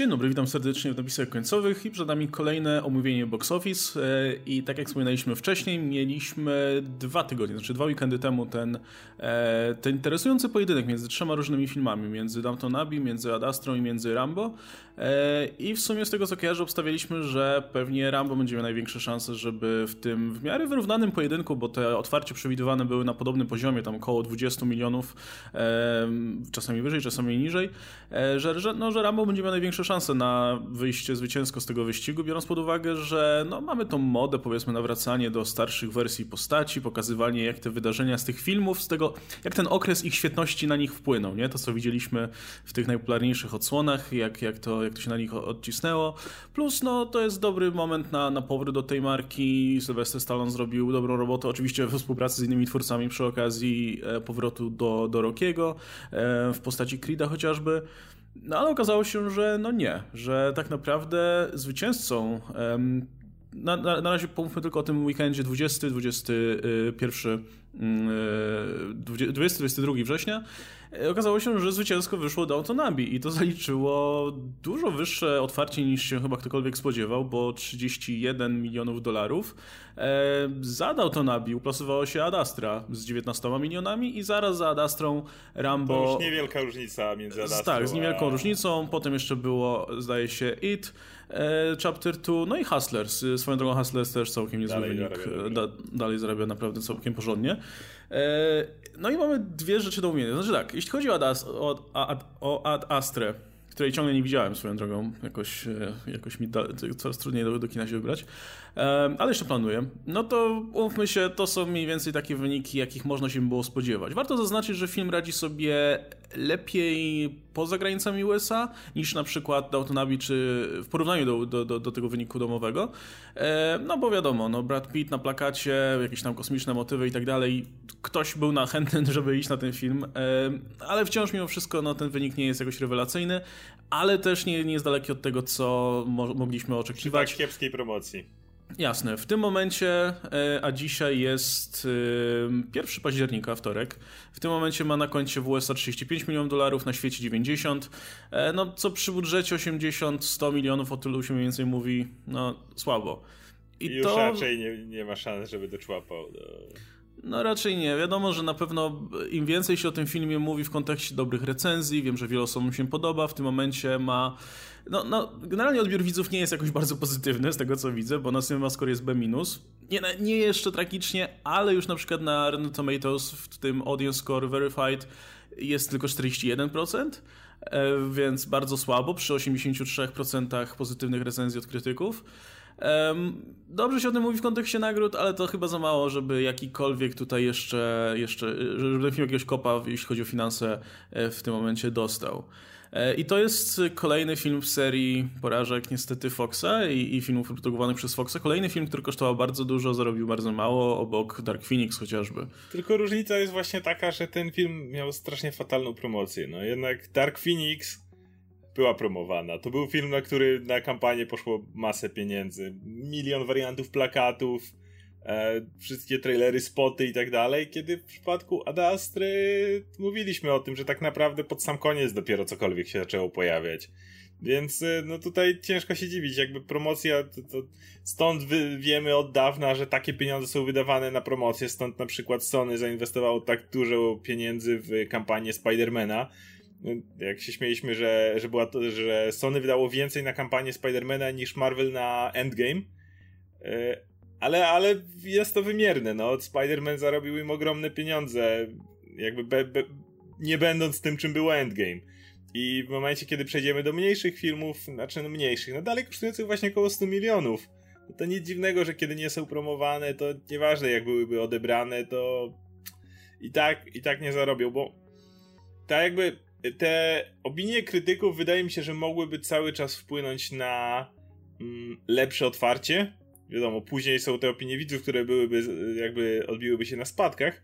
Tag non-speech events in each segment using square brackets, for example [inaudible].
Dzień dobry, witam serdecznie w napisach końcowych i przed nami kolejne omówienie box office. E, i tak jak wspominaliśmy wcześniej, mieliśmy dwa tygodnie, znaczy dwa weekendy temu ten, e, ten interesujący pojedynek między trzema różnymi filmami, między Downton Abbey, między Ad Astra i między Rambo. E, i w sumie z tego co kojarzę obstawialiśmy, że pewnie Rambo będzie miał największe szanse, żeby w tym w miarę wyrównanym pojedynku, bo te otwarcie przewidywane były na podobnym poziomie, tam około 20 milionów, czasami wyżej, czasami niżej, że, że, no, że Rambo będzie miał największe szanse na wyjście zwycięsko z tego wyścigu, biorąc pod uwagę, że no, mamy tą modę, powiedzmy, nawracanie do starszych wersji postaci, pokazywanie jak te wydarzenia z tych filmów, z tego, jak ten okres ich świetności na nich wpłynął, nie? To, co widzieliśmy w tych najpopularniejszych odsłonach, jak, jak, to, jak to się na nich odcisnęło. Plus, no, to jest dobry moment na, na powrót do tej marki. Sylwester Stallone zrobił dobrą robotę, oczywiście we współpracy z innymi twórcami przy okazji e, powrotu do, do Rockiego, e, w postaci Creed'a chociażby. No ale okazało się, że no nie, że tak naprawdę zwycięzcą um, na, na, na razie pomówmy tylko o tym weekendzie 20, 21, 20-22 września. E, okazało się, że zwycięsko wyszło Downton Abbey i to zaliczyło dużo wyższe otwarcie niż się chyba ktokolwiek spodziewał, bo 31 milionów dolarów. E, za Downton Abbey uplasowało się Ad Astra z 19 milionami i zaraz za Ad Astrą Rambo... To już niewielka różnica między Ad Astrą Tak, z niewielką a... różnicą. Potem jeszcze było, zdaje się, It, e, Chapter 2, no i Hustlers. Swoją drogą Hustlers też całkiem niezły dalej wynik. Zarabia da, dalej zarabia naprawdę całkiem porządnie. E, no i mamy dwie rzeczy do omówienia. Znaczy tak, jeśli chodzi o Ad, o, Ad, o Ad Astrę, której ciągle nie widziałem swoją drogą, jakoś, e, jakoś mi coraz trudniej do, do kina się wybrać, ale jeszcze planuję. No to umówmy się, to są mniej więcej takie wyniki, jakich można się było spodziewać. Warto zaznaczyć, że film radzi sobie lepiej poza granicami USA niż na przykład Downton Abbey, czy w porównaniu do, do, do, do tego wyniku domowego. No bo wiadomo, no Brad Pitt na plakacie, jakieś tam kosmiczne motywy i tak dalej. Ktoś był na chętny, [laughs] żeby iść na ten film, ale wciąż mimo wszystko no, ten wynik nie jest jakoś rewelacyjny, ale też nie, nie jest daleki od tego, co mo mogliśmy oczekiwać. Tak kiepskiej promocji. Jasne. W tym momencie, e, a dzisiaj jest 1 e, października, wtorek, w tym momencie ma na koncie w USA 35 milionów dolarów, na świecie 90. E, no, co przy budżecie 80-100 milionów, o tylu się mniej więcej mówi, no, słabo. I, już to... raczej nie, nie ma szans, żeby doczłapał do... No raczej nie. Wiadomo, że na pewno im więcej się o tym filmie mówi w kontekście dobrych recenzji, wiem, że wielu osobom się podoba, w tym momencie ma... No, no generalnie odbiór widzów nie jest jakoś bardzo pozytywny z tego co widzę, bo na CinemaScore jest B-. Nie, nie jeszcze tragicznie, ale już na przykład na Rotten Tomatoes w tym Audience Score Verified jest tylko 41%, e, więc bardzo słabo przy 83% pozytywnych recenzji od krytyków. Dobrze się o tym mówi w kontekście nagród, ale to chyba za mało, żeby jakikolwiek tutaj jeszcze, jeszcze żeby ten film jakiegoś kopa, jeśli chodzi o finanse, e, w tym momencie dostał. E, I to jest kolejny film w serii porażek niestety Foxa i, i, filmów produkowanych przez Foxa. Kolejny film, który kosztował bardzo dużo, zarobił bardzo mało, obok Dark Phoenix chociażby. Tylko różnica jest właśnie taka, że ten film miał strasznie fatalną promocję. No jednak Dark Phoenix była promowana. To był film, na który na kampanię poszło masę pieniędzy. Milion wariantów plakatów, e, wszystkie trailery, spoty i tak dalej, kiedy w przypadku Adastry mówiliśmy o tym, że tak naprawdę pod sam koniec dopiero cokolwiek się zaczęło pojawiać. Więc e, no tutaj ciężko się dziwić, jakby promocja, to, to stąd wiemy od dawna, że takie pieniądze są wydawane na promocję, stąd na przykład Sony zainwestowało tak dużo pieniędzy w kampanię Spidermana, jak się śmieliśmy, że, że, była to, że Sony wydało więcej na kampanię Spidermana niż Marvel na Endgame. Ale, ale jest to wymierne, no. Spider-Man zarobił im ogromne pieniądze, jakby be, be, nie będąc tym, czym był Endgame. I w momencie, kiedy przejdziemy do mniejszych filmów, znaczy no mniejszych, no dalej kosztujących właśnie około 100 milionów, no to nic dziwnego, że kiedy nie są promowane, to nieważne jak byłyby odebrane, to i tak, i tak nie zarobią, bo tak jakby te opinie krytyków wydaje mi się, że mogłyby cały czas wpłynąć na mm, lepsze otwarcie. Wiadomo, później są te opinie widzów, które byłyby, jakby odbiłyby się na spadkach,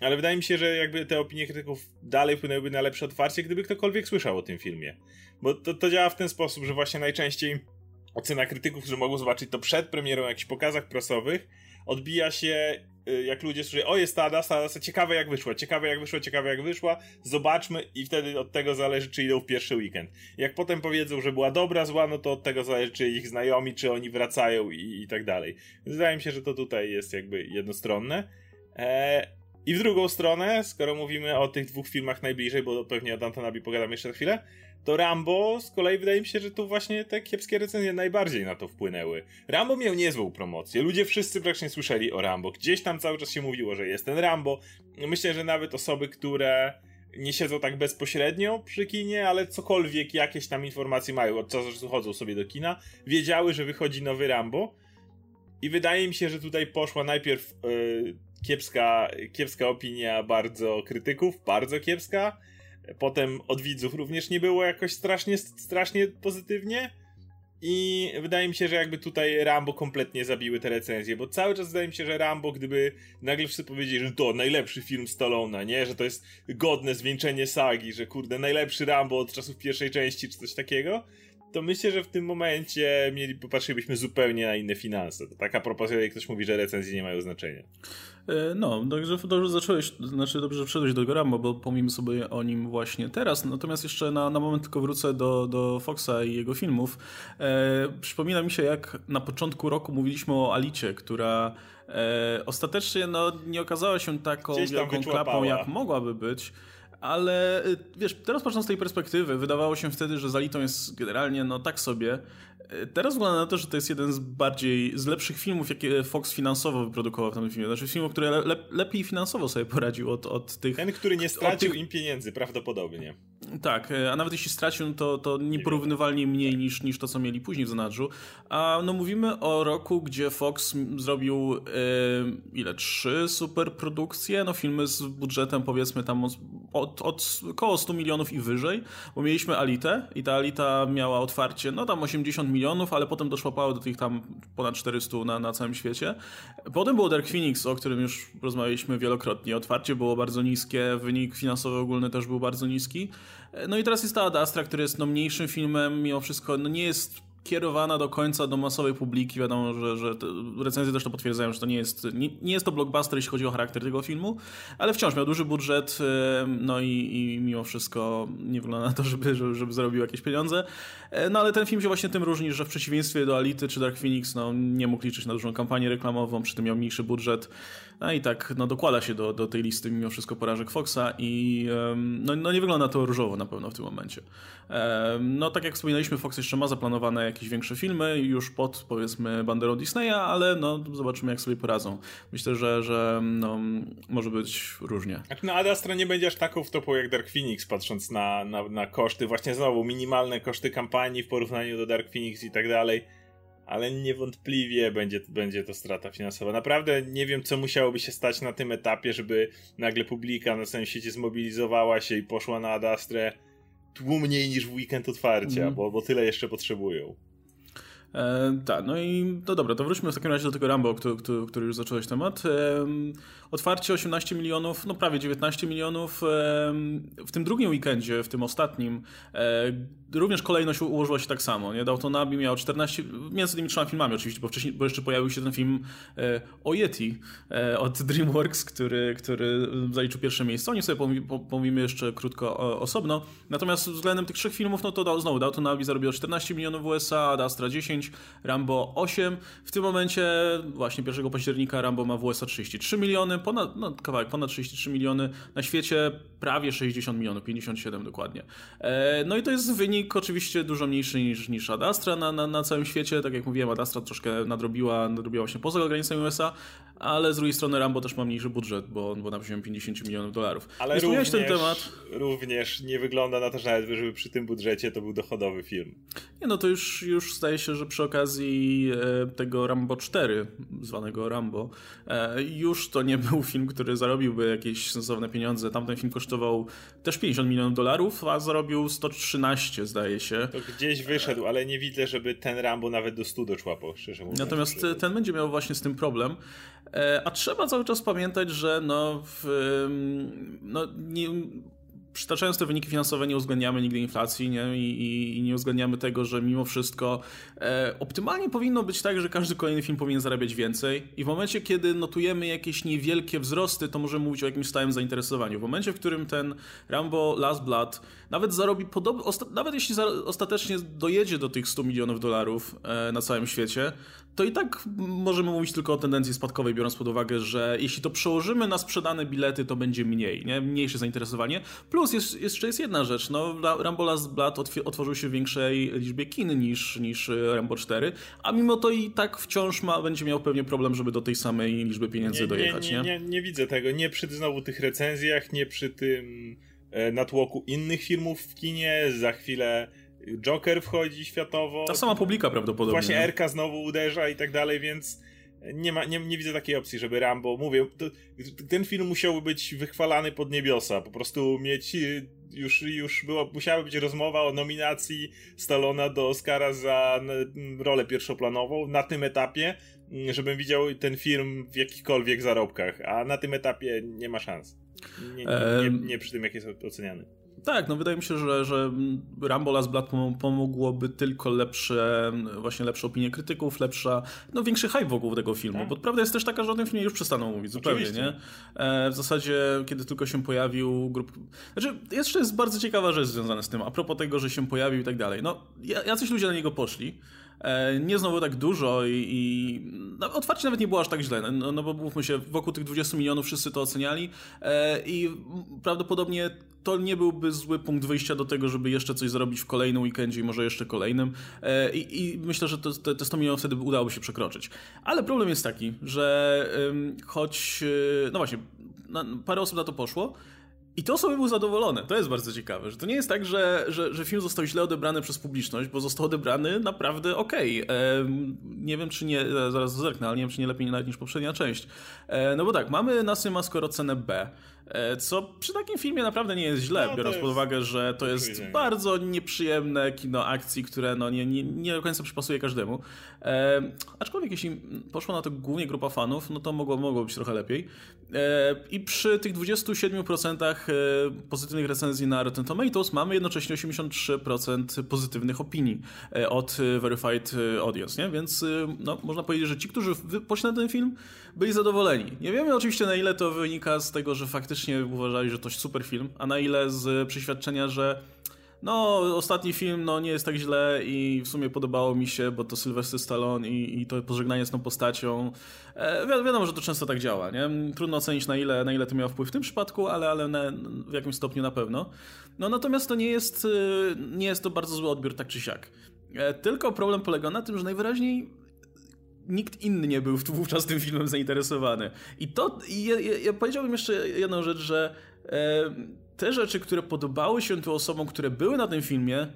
ale wydaje mi się, że jakby te opinie krytyków dalej wpłynęłyby na lepsze otwarcie, gdyby ktokolwiek słyszał o tym filmie. Bo to, to działa w ten sposób, że właśnie najczęściej ocena krytyków, którzy mogą zobaczyć to przed premierą, jakichś pokazach prasowych, odbija się jak ludzie słyszeli, o jest ta Adasta, Adasta, ciekawe jak wyszła, ciekawe jak wyszła, ciekawe jak wyszła, zobaczmy i wtedy od tego zależy, czy idą w pierwszy weekend. Jak potem powiedzą, że była dobra, zła, no to od tego zależy, czy ich znajomi, czy oni wracają i, i tak dalej. Wydaje mi się, że to tutaj jest jakby jednostronne. Eee, I w drugą stronę, skoro mówimy o tych dwóch filmach najbliżej, bo pewnie o Dantanabi pogadam jeszcze chwilę, to Rambo z kolei wydaje mi się, że tu właśnie te kiepskie recenzje najbardziej na to wpłynęły. Rambo miał niezłą promocję, ludzie wszyscy praktycznie słyszeli o Rambo, gdzieś tam cały czas się mówiło, że jest ten Rambo. Myślę, że nawet osoby, które nie siedzą tak bezpośrednio przy kinie, ale cokolwiek jakieś tam informacje mają, od czasu chodzą sobie do kina, wiedziały, że wychodzi nowy Rambo. I wydaje mi się, że tutaj poszła najpierw yy, kiepska, kiepska opinia bardzo krytyków, bardzo kiepska, Potem od widzów również nie było jakoś strasznie, strasznie pozytywnie. I wydaje mi się, że jakby tutaj Rambo kompletnie zabiły te recenzje, bo cały czas wydaje mi się, że Rambo, gdyby nagle wszyscy powiedzieli, że to najlepszy film Stallona, nie? Że to jest godne zwieńczenie sagi, że kurde, najlepszy Rambo od czasów pierwszej części, czy coś takiego, to myślę, że w tym momencie mieli, popatrzylibyśmy zupełnie na inne finanse. To taka propozycja, jak ktoś mówi, że recenzje nie mają znaczenia. E, no, także dobrze zacząłeś, znaczy dobrze, że wszedłeś do Goramo, bo pomimo sobie o nim właśnie teraz. Natomiast jeszcze na, na moment tylko wrócę do, do Foxa i jego filmów. E, przypomina mi się, jak na początku roku mówiliśmy o Alicie, która e, ostatecznie no, nie okazała się taką wielką klapą, jak mogłaby być. Ale y, wiesz, teraz patrząc z tej perspektywy, wydawało się wtedy, że Zalitą jest generalnie no tak sobie. Teraz wygląda na to, że to jest jeden z bardziej, z lepszych filmów, jakie Fox finansowo wyprodukował w tym filmie. Znaczy filmów, które le, lepiej finansowo sobie poradził od, od tych... Ten, który nie stracił tych... im pieniędzy, prawdopodobnie. Tak, e, a nawet jeśli stracił, to, to nieporównywalnie mniej niż, niż to, co mieli później w zanadrzu. A no mówimy o roku, gdzie Fox zrobił e, ile? Trzy superprodukcje, no filmy z budżetem powiedzmy tam od, od około 100 milionów i wyżej, bo mieliśmy Alitę i ta Alita miała otwarcie, no tam 80 milionów, ale potem doszłapało do tych tam ponad 400 na, na całym świecie. Potem było Dark Phoenix, o którym już rozmawialiśmy wielokrotnie. Otwarcie było bardzo niskie, wynik finansowy ogólny też był bardzo niski. No i teraz jest ta Ad Astra, który jest no, mniejszym filmem, mimo wszystko no, nie jest kierowana do końca do masowej publiki. Wiadomo, że, że recenzje też to potwierdzają, że to nie jest, nie, nie, jest to blockbuster, jeśli chodzi o charakter tego filmu, ale wciąż miał duży budżet, no i, i mimo wszystko nie wygląda na to, żeby, żeby, żeby zarobił jakieś pieniądze. E, no ale ten film się właśnie tym różni, że w przeciwieństwie do Ality czy Dark Phoenix, no nie mógł liczyć na dużą kampanię reklamową, przy tym miał mniejszy budżet. No i tak, no dokłada się do, do tej listy mimo wszystko porażek Foxa i no, no nie wygląda to różowo na pewno w tym momencie. No tak jak wspominaliśmy, Fox jeszcze ma zaplanowane jakieś większe filmy już pod powiedzmy banderą Disneya, ale no zobaczymy jak sobie poradzą. Myślę, że, że no, może być różnie. No Ad Astra nie będzie aż taką wtopą jak Dark Phoenix, patrząc na, na, na koszty, właśnie znowu minimalne koszty kampanii w porównaniu do Dark Phoenix i tak dalej ale niewątpliwie będzie, będzie to strata finansowa. Naprawdę nie wiem, co musiałoby się stać na tym etapie, żeby nagle publika na całym świecie zmobilizowała się i poszła na Adastrę tłumniej niż w weekend otwarcia, mm. bo, bo tyle jeszcze potrzebują. E, tak, no i no dobra, to wróćmy w takim razie do tego Rambo, który, który, który już zacząłeś temat. E, otwarcie 18 milionów, no prawie 19 milionów. E, w tym drugim weekendzie, w tym ostatnim, e, również kolejność ułożyła się tak samo. Nie? Dalton Abbey miał 14, między tymi trzema filmami oczywiście, bo wcześniej, bo jeszcze pojawił się ten film e, o Yeti e, od DreamWorks, który, który zaliczył pierwsze miejsce. O nim sobie pomówimy jeszcze krótko o, osobno. Natomiast względem tych trzech filmów, no to dał, znowu Dalton Abbey zarobił 14 milionów w USA, Ad Astra 10, Rambo 8. W tym momencie właśnie 1 października Rambo ma w USA 33 miliony, ponad, no kawałek, ponad 33 miliony, na świecie prawie 60 milionów, 57 dokładnie. E, no i to jest wynik wynik oczywiście dużo mniejszy niż, niż Ad Astra na, na, na całym świecie. Tak jak mówiłem, Ad Astra troszkę nadrobiła, nadrobiła się poza granicami USA, ale z drugiej strony Rambo też ma mniejszy budżet, bo, bo na poziomie 50 milionów dolarów. Ale również, ten temat. również nie wygląda na to, że nawet żeby przy tym budżecie to był dochodowy film. Nie, no to już, już zdaje się, że przy okazji e, tego Rambo 4, zwanego Rambo, e, już to nie był film, który zarobiłby jakieś sensowne pieniądze. Tamten film kosztował też 50 milionów dolarów, a zarobił 113 zdaje się. To gdzieś wyszedł, ale nie widzę, żeby ten Rambo nawet do 100 doczłapał, szczerze mówiąc. Natomiast ten będzie miał właśnie z tym problem. E, a trzeba cały czas pamiętać, że no, w, no nie, przytaczając te wyniki finansowe nie uwzględniamy nigdy inflacji nie? I, i, i nie uwzględniamy tego, że mimo wszystko e, optymalnie powinno być tak, że każdy kolejny film powinien zarabiać więcej i w momencie, kiedy notujemy jakieś niewielkie wzrosty, to możemy mówić o jakimś stałym zainteresowaniu. W momencie, w którym ten Rambo Last Blood nawet zarobi podobnie, nawet jeśli za, ostatecznie dojedzie do tych 100 milionów dolarów e, na całym świecie, to i tak możemy mówić tylko o tendencji spadkowej, biorąc pod uwagę, że jeśli to przełożymy na sprzedane bilety, to będzie mniej, nie? mniejsze zainteresowanie. Plus jest, jeszcze jest jedna rzecz, no, Rambo Last Blood otworzył się w większej liczbie kin niż, niż Rambo 4, a mimo to i tak wciąż ma, będzie miał pewnie problem, żeby do tej samej liczby pieniędzy nie, dojechać. Nie, nie, nie, nie widzę tego, nie przy znowu tych recenzjach, nie przy tym e, natłoku innych filmów w kinie, za chwilę Joker wchodzi światowo. Ta sama publika prawdopodobnie. Właśnie Erka znowu uderza i tak dalej, więc nie, ma, nie, nie widzę takiej opcji, żeby Rambo, mówię, to, ten film musiałby być wychwalany pod niebiosa, po prostu mieć, już, już była, musiała być rozmowa o nominacji Stallona do Oscara za rolę pierwszoplanową na tym etapie, żebym widział ten film w jakichkolwiek zarobkach, a na tym etapie nie ma szans. Nie, nie, nie, nie przy tym, jak jest oceniany. Tak, no wydaje mi się, że, że Rambo Last Blood pomogłoby tylko lepsze, właśnie lepsze opinie krytyków, lepsza, no większy hype wokół tego filmu, tak. bo prawda jest też taka, że o tym filmie już przestaną mówić, zupełnie, Oczywiście. nie? E, w zasadzie, kiedy tylko się pojawił grup... Znaczy, jeszcze jest bardzo ciekawa rzecz związana z tym, a propos tego, że się pojawił i tak dalej. No, jacyś ludzie na niego poszli, nie znowu tak dużo i, i no, otwarcie nawet nie było aż tak źle, no, no bo mówmy się, wokół tych 20 milionów wszyscy to oceniali e, i prawdopodobnie to nie byłby zły punkt wyjścia do tego, żeby jeszcze coś zrobić w kolejnym weekendzie i może jeszcze kolejnym e, i, i myślę, że te, te 100 milionów wtedy udałoby się przekroczyć. Ale problem jest taki, że choć, no właśnie, parę osób na to poszło, i te osoby były zadowolone. To jest bardzo ciekawe, że to nie jest tak, że, że, że film został źle odebrany przez publiczność, bo został odebrany naprawdę okej. Okay. nie wiem, czy nie, zaraz zerknę, ale nie wiem, czy nie lepiej nawet niż poprzednia część. E, no bo tak, mamy na Score ocenę B. E, co przy takim filmie naprawdę nie jest źle, no, biorąc jest... pod uwagę, że to jest bardzo nieprzyjemne kino akcji, które no nie, nie, nie do końca przypasuje każdemu. E, aczkolwiek jeśli poszła na to głównie grupa fanów, no to mogło, mogło być trochę lepiej. E, I przy tych 27% e, pozytywnych recenzji na Rotten Tomatoes mamy jednocześnie 83% pozytywnych opinii e, od Verified Audience, nie? Więc no, można powiedzieć, że ci, którzy poszli na ten film, byli zadowoleni. Nie wiemy oczywiście na ile to wynika z tego, że faktycznie uważali, że to super film, a na ile z przeświadczenia, że no, ostatni film no, nie jest tak źle i w sumie podobało mi się, bo to Sylvester Stallone i, i to pożegnanie z tą postacią. E, wi wiadomo, że to często tak działa, nie? Trudno ocenić na ile, na ile to miało wpływ w tym przypadku, ale, ale na, w jakimś stopniu na pewno. No natomiast to nie jest, e, nie jest to bardzo zły odbiór tak czy siak. E, tylko problem polega na tym, że najwyraźniej nikt inny nie był wówczas tym filmem zainteresowany. I to, i ja, ja, powiedziałbym jeszcze jedną rzecz, że e, te rzeczy, które podobały się tym osobom, które były na tym filmie,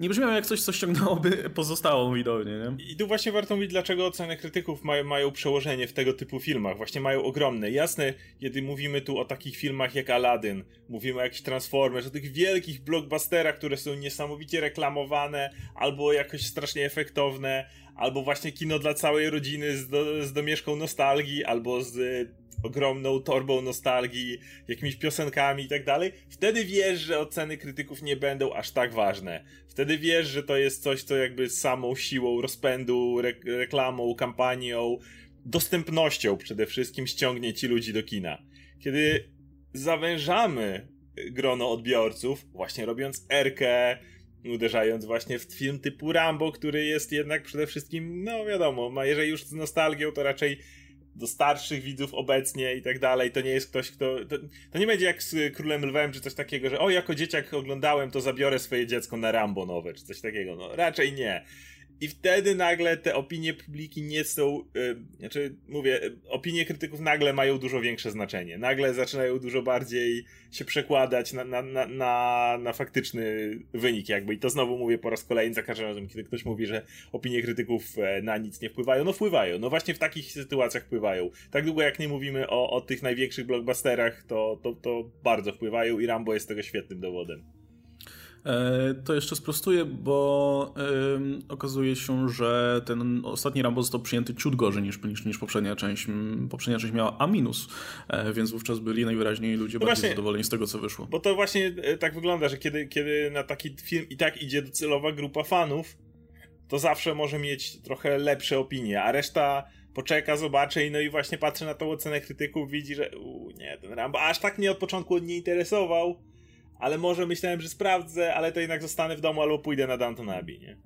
nie brzmiało jak coś, co ściągnęłoby [laughs] pozostałą widownię, nie? I tu właśnie warto mówić, dlaczego oceny krytyków mają, mają przełożenie w tego typu filmach. Właśnie mają ogromne. Jasne, kiedy mówimy tu o takich filmach jak Aladdin, mówimy o jakichś Transformers, o tych wielkich blockbusterach, które są niesamowicie reklamowane, albo jakoś strasznie efektowne, albo właśnie kino dla całej rodziny z, do, z domieszką nostalgii, albo z ogromną torbą nostalgii, jakimiś piosenkami i tak dalej, wtedy wiesz, że oceny krytyków nie będą aż tak ważne. Wtedy wiesz, że to jest coś, co jakby samą siłą rozpędu, re reklamą, kampanią, dostępnością przede wszystkim ściągnie ci ludzi do kina. Kiedy zawężamy grono odbiorców, właśnie robiąc erkę, uderzając właśnie w film typu Rambo, który jest jednak przede wszystkim, no wiadomo, ma, jeżeli już z nostalgią, to raczej do starszych widzów obecnie i tak dalej. To nie jest ktoś, kto. To, to, nie będzie jak z Królem Lwem, czy coś takiego, że o, jako dzieciak oglądałem, to zabiorę swoje dziecko na Rambo nowe, czy coś takiego. No, raczej nie. I wtedy nagle te opinie publiki nie są. Yy, znaczy, mówię, opinie krytyków nagle mają dużo większe znaczenie. Nagle zaczynają dużo bardziej się przekładać na, na, na, na, na faktyczny wynik, jakby. I to znowu mówię po raz kolejny, za każdym razem, kiedy ktoś mówi, że opinie krytyków e, na nic nie wpływają. No wpływają. No właśnie w takich sytuacjach wpływają. Tak długo jak nie mówimy o, o tych największych blockbusterach, to, to, to bardzo wpływają i Rambo jest tego świetnym dowodem. E, to jeszcze sprostuję, bo okazuje się, że ten ostatni Rambo został przyjęty ciut gorzej niż, niż, niż poprzednia część. Poprzednia część miała A-, e, więc wówczas byli najwyraźniej ludzie no bardziej właśnie, zadowoleni z tego, co wyszło. Bo to właśnie e, tak wygląda, że kiedy, kiedy na taki film i tak idzie docelowa grupa fanów, to zawsze może mieć trochę lepsze opinie, a reszta poczeka, zobaczy i no i właśnie patrzy na tą ocenę krytyków, widzi, że u, nie, ten Rambo aż tak mnie od początku nie interesował, ale może myślałem, że sprawdzę, ale to jednak zostanę w domu albo pójdę na Downton Abbey, nie?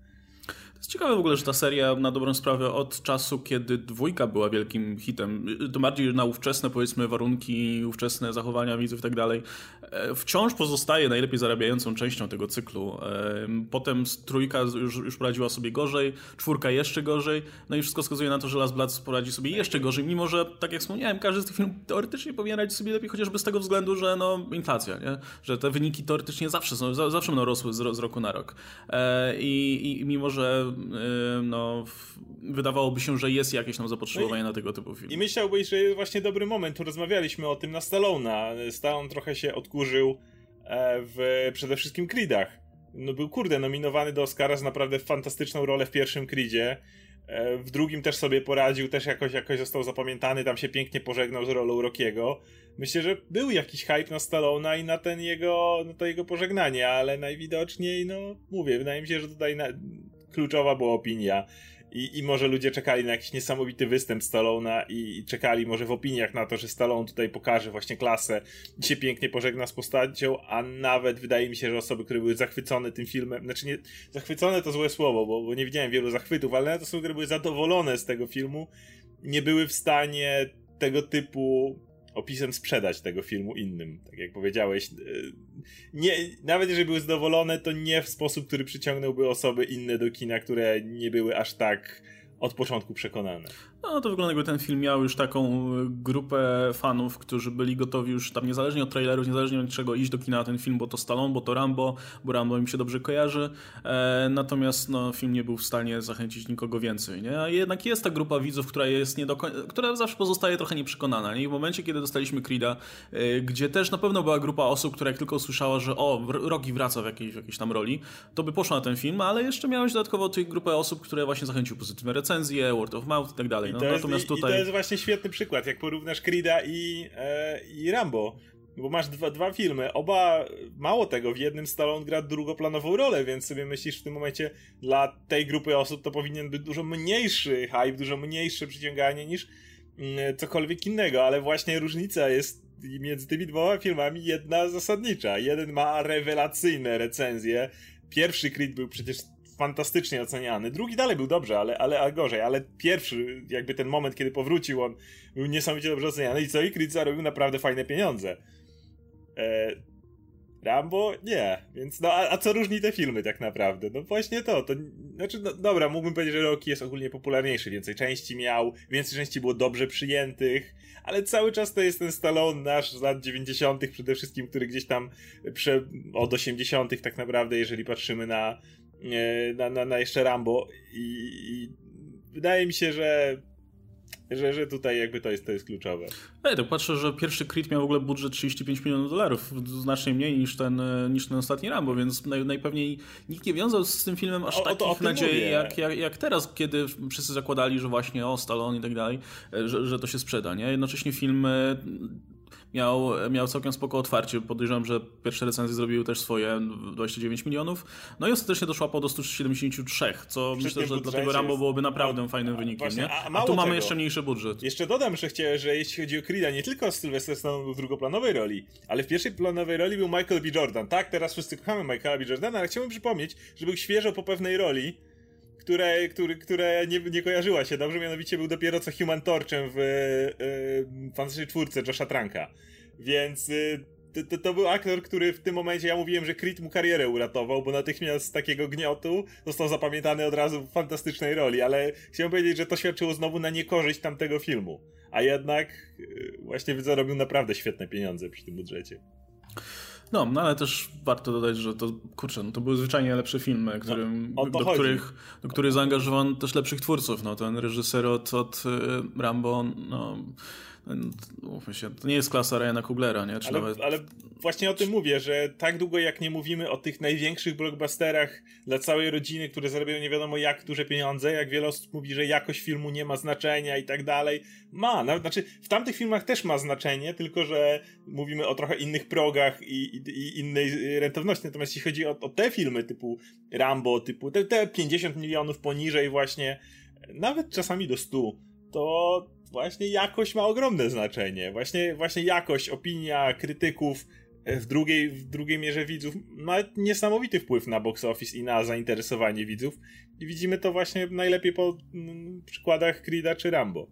Jest ciekawe w ogóle, że ta seria na dobrą sprawę od czasu, kiedy dwójka była wielkim hitem, to bardziej na ówczesne powiedzmy warunki, ówczesne zachowania widzów i tak dalej, e, wciąż pozostaje najlepiej zarabiającą częścią tego cyklu. E, potem trójka już, już poradziła sobie gorzej, czwórka jeszcze gorzej, no i wszystko wskazuje na to, że Last Blood poradzi sobie jeszcze gorzej, mimo że, tak jak wspomniałem, każdy z tych filmów teoretycznie powinien radzić sobie lepiej, chociażby z tego względu, że no, inflacja, nie? że te wyniki teoretycznie zawsze, są, zawsze będą rosły z, z roku na rok. E, I, I mimo, że no, wydawałoby się, że jest jakieś tam zapotrzebowanie no i, na tego typu film. I myślałbyś, że jest właśnie dobry moment, tu rozmawialiśmy o tym na Stallona. Stallone trochę się odkurzył e, w przede wszystkim Creedach. No był, kurde, nominowany do Oscara za naprawdę fantastyczną rolę w pierwszym Creedzie. E, w drugim też sobie poradził, też jakoś, jakoś został zapamiętany, tam się pięknie pożegnał z rolą Rockiego. Myślę, że był jakiś hype na Stallona i na ten jego, na to jego pożegnanie, ale najwidoczniej, no mówię, wydaje mi się, że tutaj na, kluczowa była opinia. I, I może ludzie czekali na jakiś niesamowity występ Stallona i, i czekali może w opiniach na to, że Stallone tutaj pokaże właśnie klasę i się pięknie pożegna z postacią, a nawet wydaje mi się, że osoby, które były zachwycone tym filmem, znaczy nie, zachwycone to złe słowo, bo, bo nie widziałem wielu zachwytów, ale nawet osoby, które były zadowolone z tego filmu, nie były w stanie tego typu opisem sprzedać tego filmu innym. Tak jak powiedziałeś, e, nie, nawet jeżeli były zadowolone, to nie w sposób, który przyciągnąłby osoby inne do kina, które nie były aż tak od początku przekonane. No to wygląda jakby ten film miał już taką grupę fanów, którzy byli gotowi już tam niezależnie od trailerów, niezależnie od czego iść do kina na ten film, bo to Stallone, bo to Rambo, bo Rambo im się dobrze kojarzy. E, natomiast no, film nie był w stanie zachęcić nikogo więcej. Nie? A jednak jest ta grupa widzów, która jest nie do końca, która zawsze pozostaje trochę nieprzekonana. Nie? I w momencie, kiedy dostaliśmy Creed'a, e, gdzie też na pewno była grupa osób, która jak tylko usłyszała, że o, Rocky wraca w jakiejś, w jakiejś tam roli, to by poszła na ten film, ale jeszcze miałeś dodatkowo tych grupę osób, które właśnie zachęciły pozytywne recenzje, word of mouth i tak dalej. No, to natomiast jest, tutaj... I to jest właśnie świetny przykład, jak porównasz Creed'a i, e, i Rambo. Bo masz dwa, dwa filmy, oba, mało tego, w jednym Stallone gra drugoplanową rolę, więc sobie myślisz w tym momencie, dla tej grupy osób to powinien być dużo mniejszy hype, dużo mniejsze przyciąganie niż mm, cokolwiek innego, ale właśnie różnica jest między tymi dwoma filmami jedna zasadnicza. Jeden ma rewelacyjne recenzje. Pierwszy Creed był przecież fantastycznie oceniany. Drugi dalej był dobrze, ale, ale, ale gorzej, ale pierwszy, jakby ten moment, kiedy powrócił, on był niesamowicie dobrze oceniany i co? I Creed zarobił naprawdę fajne pieniądze. E, Rambo? Nie. Więc no, a, a, co różni te filmy tak naprawdę? No właśnie to. to znaczy, no, dobra, mógłbym powiedzieć, że Rocky jest ogólnie popularniejszy, więcej części miał, więcej części było dobrze przyjętych, ale cały czas to jest ten Stallone nasz z lat 90. przede wszystkim, który gdzieś tam prze, od 80. tak naprawdę, jeżeli patrzymy na, na, na, na jeszcze Rambo i, i wydaje mi się, że że, że tutaj jakby to jest, to jest kluczowe. Ej, tak patrzę, że pierwszy Creed miał w ogóle budżet 35 milionów dolarów, znacznie mniej niż ten, niż ten ostatni Rambo, więc naj, najpewniej nikt nie wiązał z tym filmem aż o, takich nadziei jak, jak, jak, teraz, kiedy wszyscy zakładali, że właśnie o, Stallone i tak dalej, że, że to się sprzeda, nie? Jednocześnie film miał, miał całkiem spoko otwarcie. Podejrzewam, że pierwsze recenzje zrobiły też swoje 29 milionów. No i ostatecznie doszła po do 173, co Przy myślę, że dla tego Rambo byłoby naprawdę no, fajnym wynikiem. Właśnie, nie? A, a, tu mamy tego, jeszcze mniejszy budżet. Jeszcze dodam, że, chciałem, że jeśli chodzi o Creed'a, nie tylko Sylvester Stallone był w drugoplanowej roli, ale w pierwszej planowej roli był Michael B. Jordan. Tak, teraz wszyscy kochamy Michaela B. Jordana, ale chciałbym przypomnieć, że był świeżo po pewnej roli które, które, które nie, nie kojarzyła się dobrze, mianowicie był dopiero co Human Torchem w y, Fantastycznej Czwórce Josha Tranka. Więc y, to, to, był aktor, który w tym momencie, ja mówiłem, że Creed mu karierę uratował, bo natychmiast z takiego gniotu został zapamiętany od razu w fantastycznej roli, ale chciałem powiedzieć, że to świadczyło znowu na niekorzyść tamtego filmu. A jednak y, właśnie zarobił naprawdę świetne pieniądze przy tym budżecie. No, no ale też warto dodać, że to, kurczę, no to były zwyczajnie lepsze filmy, którym, no, do, których, do których zaangażowano też lepszych twórców. No, ten reżyser od, od y, Rambo, no, się, to nie jest klasa Ryana Kuglera, nie? Czy ale, nawet... ale właśnie o tym mówię, że tak długo jak nie mówimy o tych największych blockbusterach dla całej rodziny, które zarabiają nie wiadomo jak duże pieniądze, jak wiele osób mówi, że jakość filmu nie ma znaczenia i tak dalej, ma. Nawet, znaczy w tamtych filmach też ma znaczenie, tylko że mówimy o trochę innych progach i, i, i innej rentowności. Natomiast jeśli chodzi o, o, te filmy typu Rambo, typu te, te 50 milionów poniżej właśnie, nawet czasami do 100, to właśnie jakość ma ogromne znaczenie. Właśnie, właśnie jakość, opinia krytyków e, w drugiej, w drugiej mierze widzów ma niesamowity wpływ na box office i na zainteresowanie widzów. I widzimy to właśnie najlepiej po mm, przykładach Creed'a czy Rambo.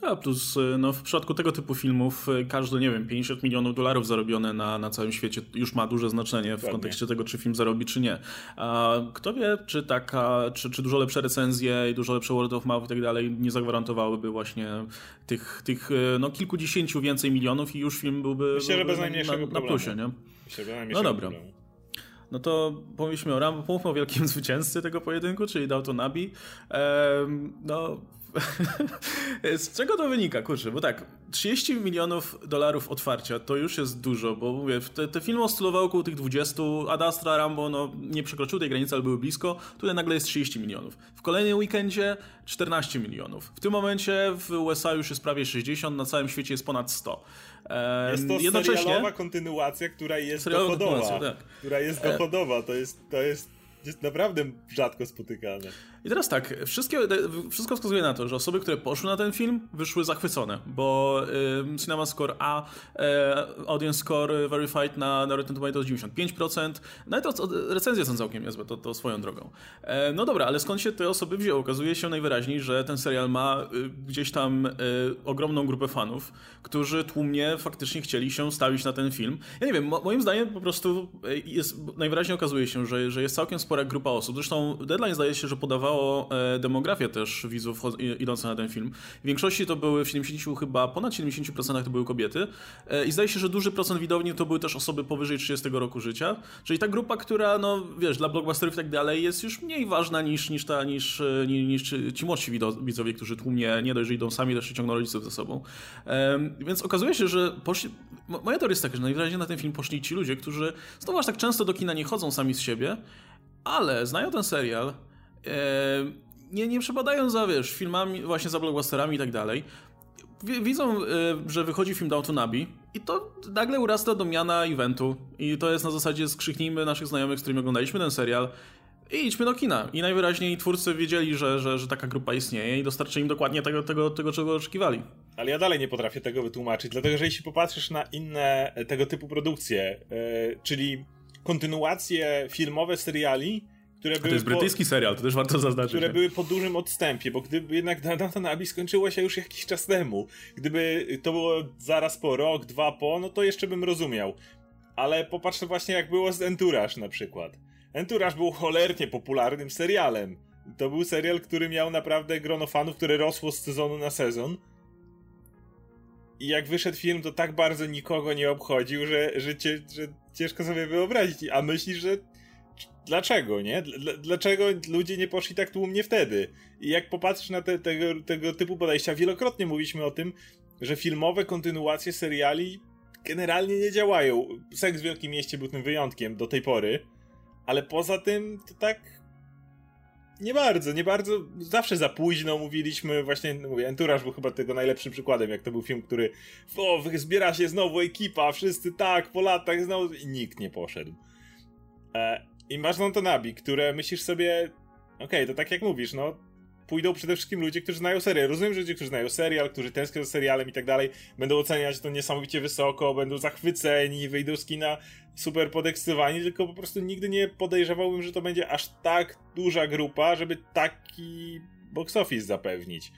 Tak, plus y, no, w przypadku tego typu filmów y, każde, nie wiem, 50 milionów dolarów zarobione na, na całym świecie już ma duże znaczenie w kontekście tego, czy film zarobi, czy nie. A kto wie, czy taka, czy, czy dużo lepsze recenzje i dużo lepsze word of mouth i tak dalej nie zagwarantowałyby właśnie tych, tych y, no, kilkudziesięciu więcej milionów i już film byłby, Myślę, byłby na, na, na plusie, nie? Myślę, no dobra. Problemu. No to pomówmy o Rambo, pomówmy o wielkim [laughs] zwycięzcy tego pojedynku, czyli Dalton Abbey. Ehm, no, [laughs] z czego to wynika, kurczę, bo tak, 30 milionów dolarów otwarcia to już jest dużo, bo mówię, te, te filmy oscylowały około tych 20, Ad Astra, Rambo, no nie przekroczyły tej granicy, ale były blisko, tutaj nagle jest 30 milionów. W kolejnym weekendzie 14 milionów. W tym momencie w USA już jest prawie 60, na całym świecie jest ponad 100. Jest to Jednocześnie, serialowa kontynuacja, która jest dochodowa. Tak. Która jest dochodowa, to jest, to jest, jest naprawdę rzadko spotykane. I teraz tak, wszystko wskazuje na to, że osoby, które poszły na ten film, wyszły zachwycone, bo y, Cinema Score A, y, Audience Score Verified na, na Rotten Tomatoes 95%, no i to recenzje są całkiem niezłe, to, to swoją drogą. E, no dobra, ale skąd się te osoby wzięły? Okazuje się najwyraźniej, że ten serial ma y, gdzieś tam y, ogromną grupę fanów, którzy tłumnie faktycznie chcieli się stawić na ten film. Ja nie wiem, mo moim zdaniem po prostu y, jest, najwyraźniej okazuje się, że, że jest całkiem spora grupa osób. Zresztą Deadline zdaje się, że podawał badzało e, demografię też widzów idących na ten film. W większości to były, w 70 chyba, ponad 70% to były kobiety e, i zdaje się, że duży procent widowni to były też osoby powyżej 30 roku życia, czyli ta grupa, która, no wiesz, dla blockbusterów i tak dalej jest już mniej ważna niż, niż ta, niż, e, niż, niż ci młodsi widzowie, którzy tłumnie nie dość, że idą sami, też ciągną rodziców ze sobą. Więc okazuje się, że poszli... Moja teoria jest taka, że najwyraźniej na ten film poszli ci ludzie, którzy znowu aż tak często do kina nie chodzą sami z siebie, ale znają ten serial, nie, nie przepadają za, wiesz, filmami, właśnie za blockbusterami i tak dalej. Widzą, e, że wychodzi film Downton Abbey i to nagle urasta do miana eventu i to jest na zasadzie skrzyknijmy naszych znajomych, z którymi oglądaliśmy ten serial i idźmy do kina. I najwyraźniej twórcy wiedzieli, że, że, że taka grupa istnieje i dostarczyli im dokładnie tego, tego, tego, czego oczekiwali. Ale ja dalej nie potrafię tego wytłumaczyć, dlatego że jeśli popatrzysz na inne tego typu produkcje, yy, czyli kontynuacje filmowe seriali, które były. To jest brytyjski po, serial, to też warto zaznaczyć. Które były po dużym odstępie, bo gdyby jednak Downton Abbey skończyło się już jakiś czas temu, gdyby to było zaraz po rok, dwa po, no to jeszcze bym rozumiał. Ale popatrzmy właśnie jak było z Entourage na przykład. Entourage był cholernie popularnym serialem. To był serial, który miał naprawdę grono fanów, które rosło z sezonu na sezon. I jak wyszedł film, to tak bardzo nikogo nie obchodził, że, że, cie, że ciężko sobie wyobrazić. A myślisz, że dlaczego, nie? Dlaczego ludzie nie poszli tak tłumnie wtedy? I jak popatrzysz na te, tego, tego typu podejścia, wielokrotnie mówiliśmy o tym, że filmowe kontynuacje seriali generalnie nie działają. Seks w Wielkim Mieście był tym wyjątkiem do tej pory, ale poza tym to tak nie bardzo, nie bardzo. Zawsze za późno mówiliśmy, właśnie, no mówię, Entourage był chyba tego najlepszym przykładem, jak to był film, który o, zbiera się znowu ekipa, wszyscy tak, po latach znowu i nikt nie poszedł. E, i masz Downtonabi, które myślisz sobie, okej, okay, to tak jak mówisz, no pójdą przede wszystkim ludzie, którzy znają serial. Rozumiem, że ludzie, którzy znają serial, którzy tęsknią za serialem i tak dalej, będą oceniać to niesamowicie wysoko, będą zachwyceni, wyjdą z kina super podekscytowani, tylko po prostu nigdy nie podejrzewałbym, że to będzie aż tak duża grupa, żeby taki box office zapewnić.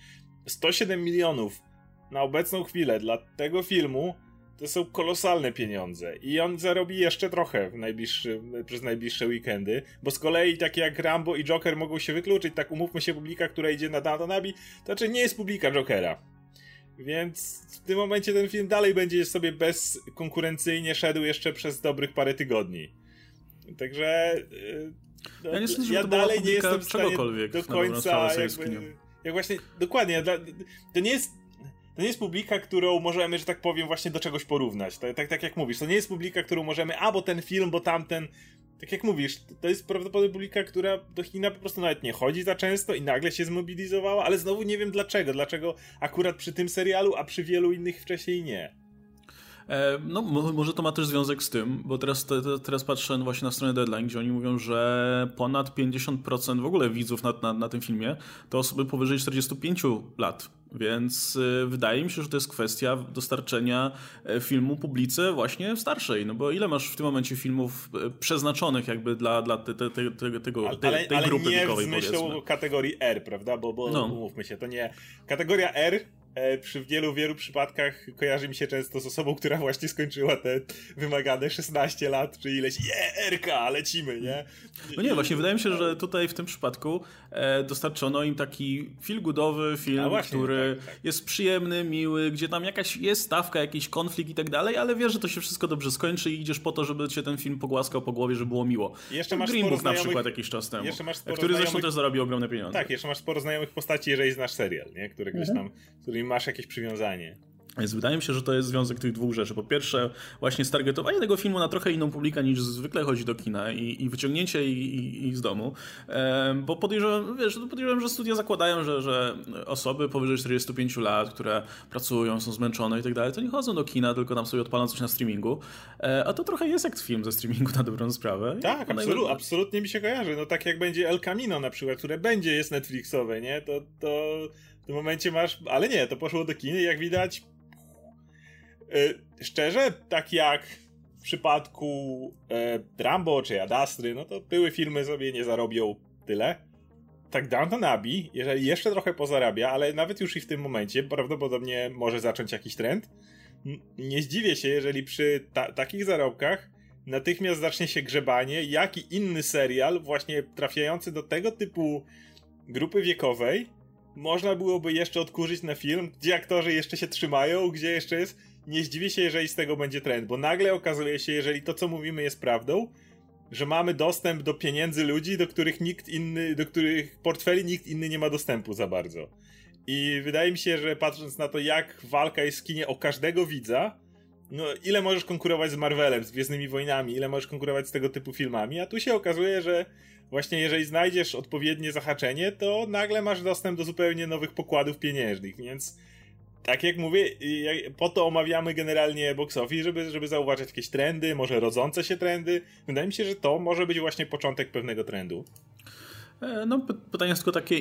107 milionów na obecną chwilę dla tego filmu to są kolosalne pieniądze i on zarobi jeszcze trochę w najbliższy, przez najbliższe weekendy, bo z kolei takie jak Rambo i Joker mogą się wykluczyć, tak umówmy się, publika, która idzie na Datonabi, to znaczy nie jest publika Jokera. Więc w tym momencie ten film dalej będzie sobie bezkonkurencyjnie szedł jeszcze przez dobrych parę tygodni. Także no, ja, nie sądzę, ja dalej nie jestem w stanie do końca jakby, jak właśnie, dokładnie, to nie jest to nie jest publika, którą możemy, że tak powiem, właśnie do czegoś porównać. Tak, tak, tak jak mówisz, to nie jest publika, którą możemy, a bo ten film, bo tamten. Tak jak mówisz, to jest prawdopodobnie publika, która do China po prostu nawet nie chodzi za często i nagle się zmobilizowała, ale znowu nie wiem dlaczego. Dlaczego akurat przy tym serialu, a przy wielu innych wcześniej nie. E, no, może to ma też związek z tym, bo teraz, te, teraz patrzę właśnie na stronę Deadline, gdzie oni mówią, że ponad 50% w ogóle widzów na, na, na tym filmie to osoby powyżej 45 lat. Więc y, wydaje mi się, że to jest kwestia dostarczenia e, filmu publice właśnie starszej. No bo ile masz w tym momencie filmów e, przeznaczonych jakby dla, dla te, te, te, tego, ale, tej, tej ale grupy nie wiekowej, myślą kategorii R, prawda? Bo, bo no. umówmy się, to nie... Kategoria R E, przy wielu, wielu przypadkach kojarzy mi się często z osobą, która właśnie skończyła te wymagane 16 lat, czy ileś, je, RK, lecimy, nie? No nie, właśnie wydaje mi się, że tutaj w tym przypadku e, dostarczono im taki feel-goodowy film, właśnie, który tak, tak. jest przyjemny, miły, gdzie tam jakaś jest stawka, jakiś konflikt i tak dalej, ale wiesz, że to się wszystko dobrze skończy i idziesz po to, żeby cię ten film pogłaskał po głowie, żeby było miło. jeszcze masz Green Book na przykład jakiś czas temu, jeszcze masz który znajomych... zresztą też zarobił ogromne pieniądze. Tak, jeszcze masz sporo znajomych postaci, jeżeli znasz serial, nie? Który gdzieś mhm. tam, który masz jakieś przywiązanie. Więc wydaje mi się, że to jest związek tych dwóch rzeczy. Po pierwsze, właśnie stargetowanie tego filmu na trochę inną publikę niż zwykle chodzi do kina i, i wyciągnięcie i, i, z domu. E, bo podejrzewam, wiesz, podejrzewam, że studia zakładają, że, że osoby powyżej 45 lat, które pracują, są zmęczone i tak dalej, to nie chodzą do kina, tylko tam sobie odpalą coś na streamingu. E, a to trochę jest jak film ze streamingu na dobrą sprawę. Tak, absolut, absolutnie mi się kojarzy. No tak jak będzie El Camino na przykład, które będzie, jest Netflixowe, nie? To, to w tym momencie masz, ale nie, to poszło do kiny, jak widać. Yy, szczerze, tak jak w przypadku yy, Rambo czy Adastry, no to były filmy sobie nie zarobią tyle. Tak Downton Abbey, jeżeli jeszcze trochę pozarabia, ale nawet już i w tym momencie prawdopodobnie może zacząć jakiś trend. Nie zdziwię się, jeżeli przy ta takich zarobkach natychmiast zacznie się grzebanie, jaki inny serial, właśnie trafiający do tego typu grupy wiekowej, można byłoby jeszcze odkurzyć na film, gdzie aktorzy jeszcze się trzymają, gdzie jeszcze jest. Nie zdziwię się, jeżeli z tego będzie trend, bo nagle okazuje się, jeżeli to, co mówimy, jest prawdą, że mamy dostęp do pieniędzy ludzi, do których nikt inny, do których portfeli nikt inny nie ma dostępu za bardzo. I wydaje mi się, że patrząc na to, jak walka jest w kinie o każdego widza, no ile możesz konkurować z Marvelem, z Gwiezdnymi Wojnami, ile możesz konkurować z tego typu filmami, a tu się okazuje, że właśnie jeżeli znajdziesz odpowiednie zahaczenie, to nagle masz dostęp do zupełnie nowych pokładów pieniężnych, więc tak jak mówię, po to omawiamy generalnie box office, żeby, żeby zauważyć jakieś trendy, może rodzące się trendy. Wydaje mi się, że to może być właśnie początek pewnego trendu. E, no, pytanie jest tylko takie,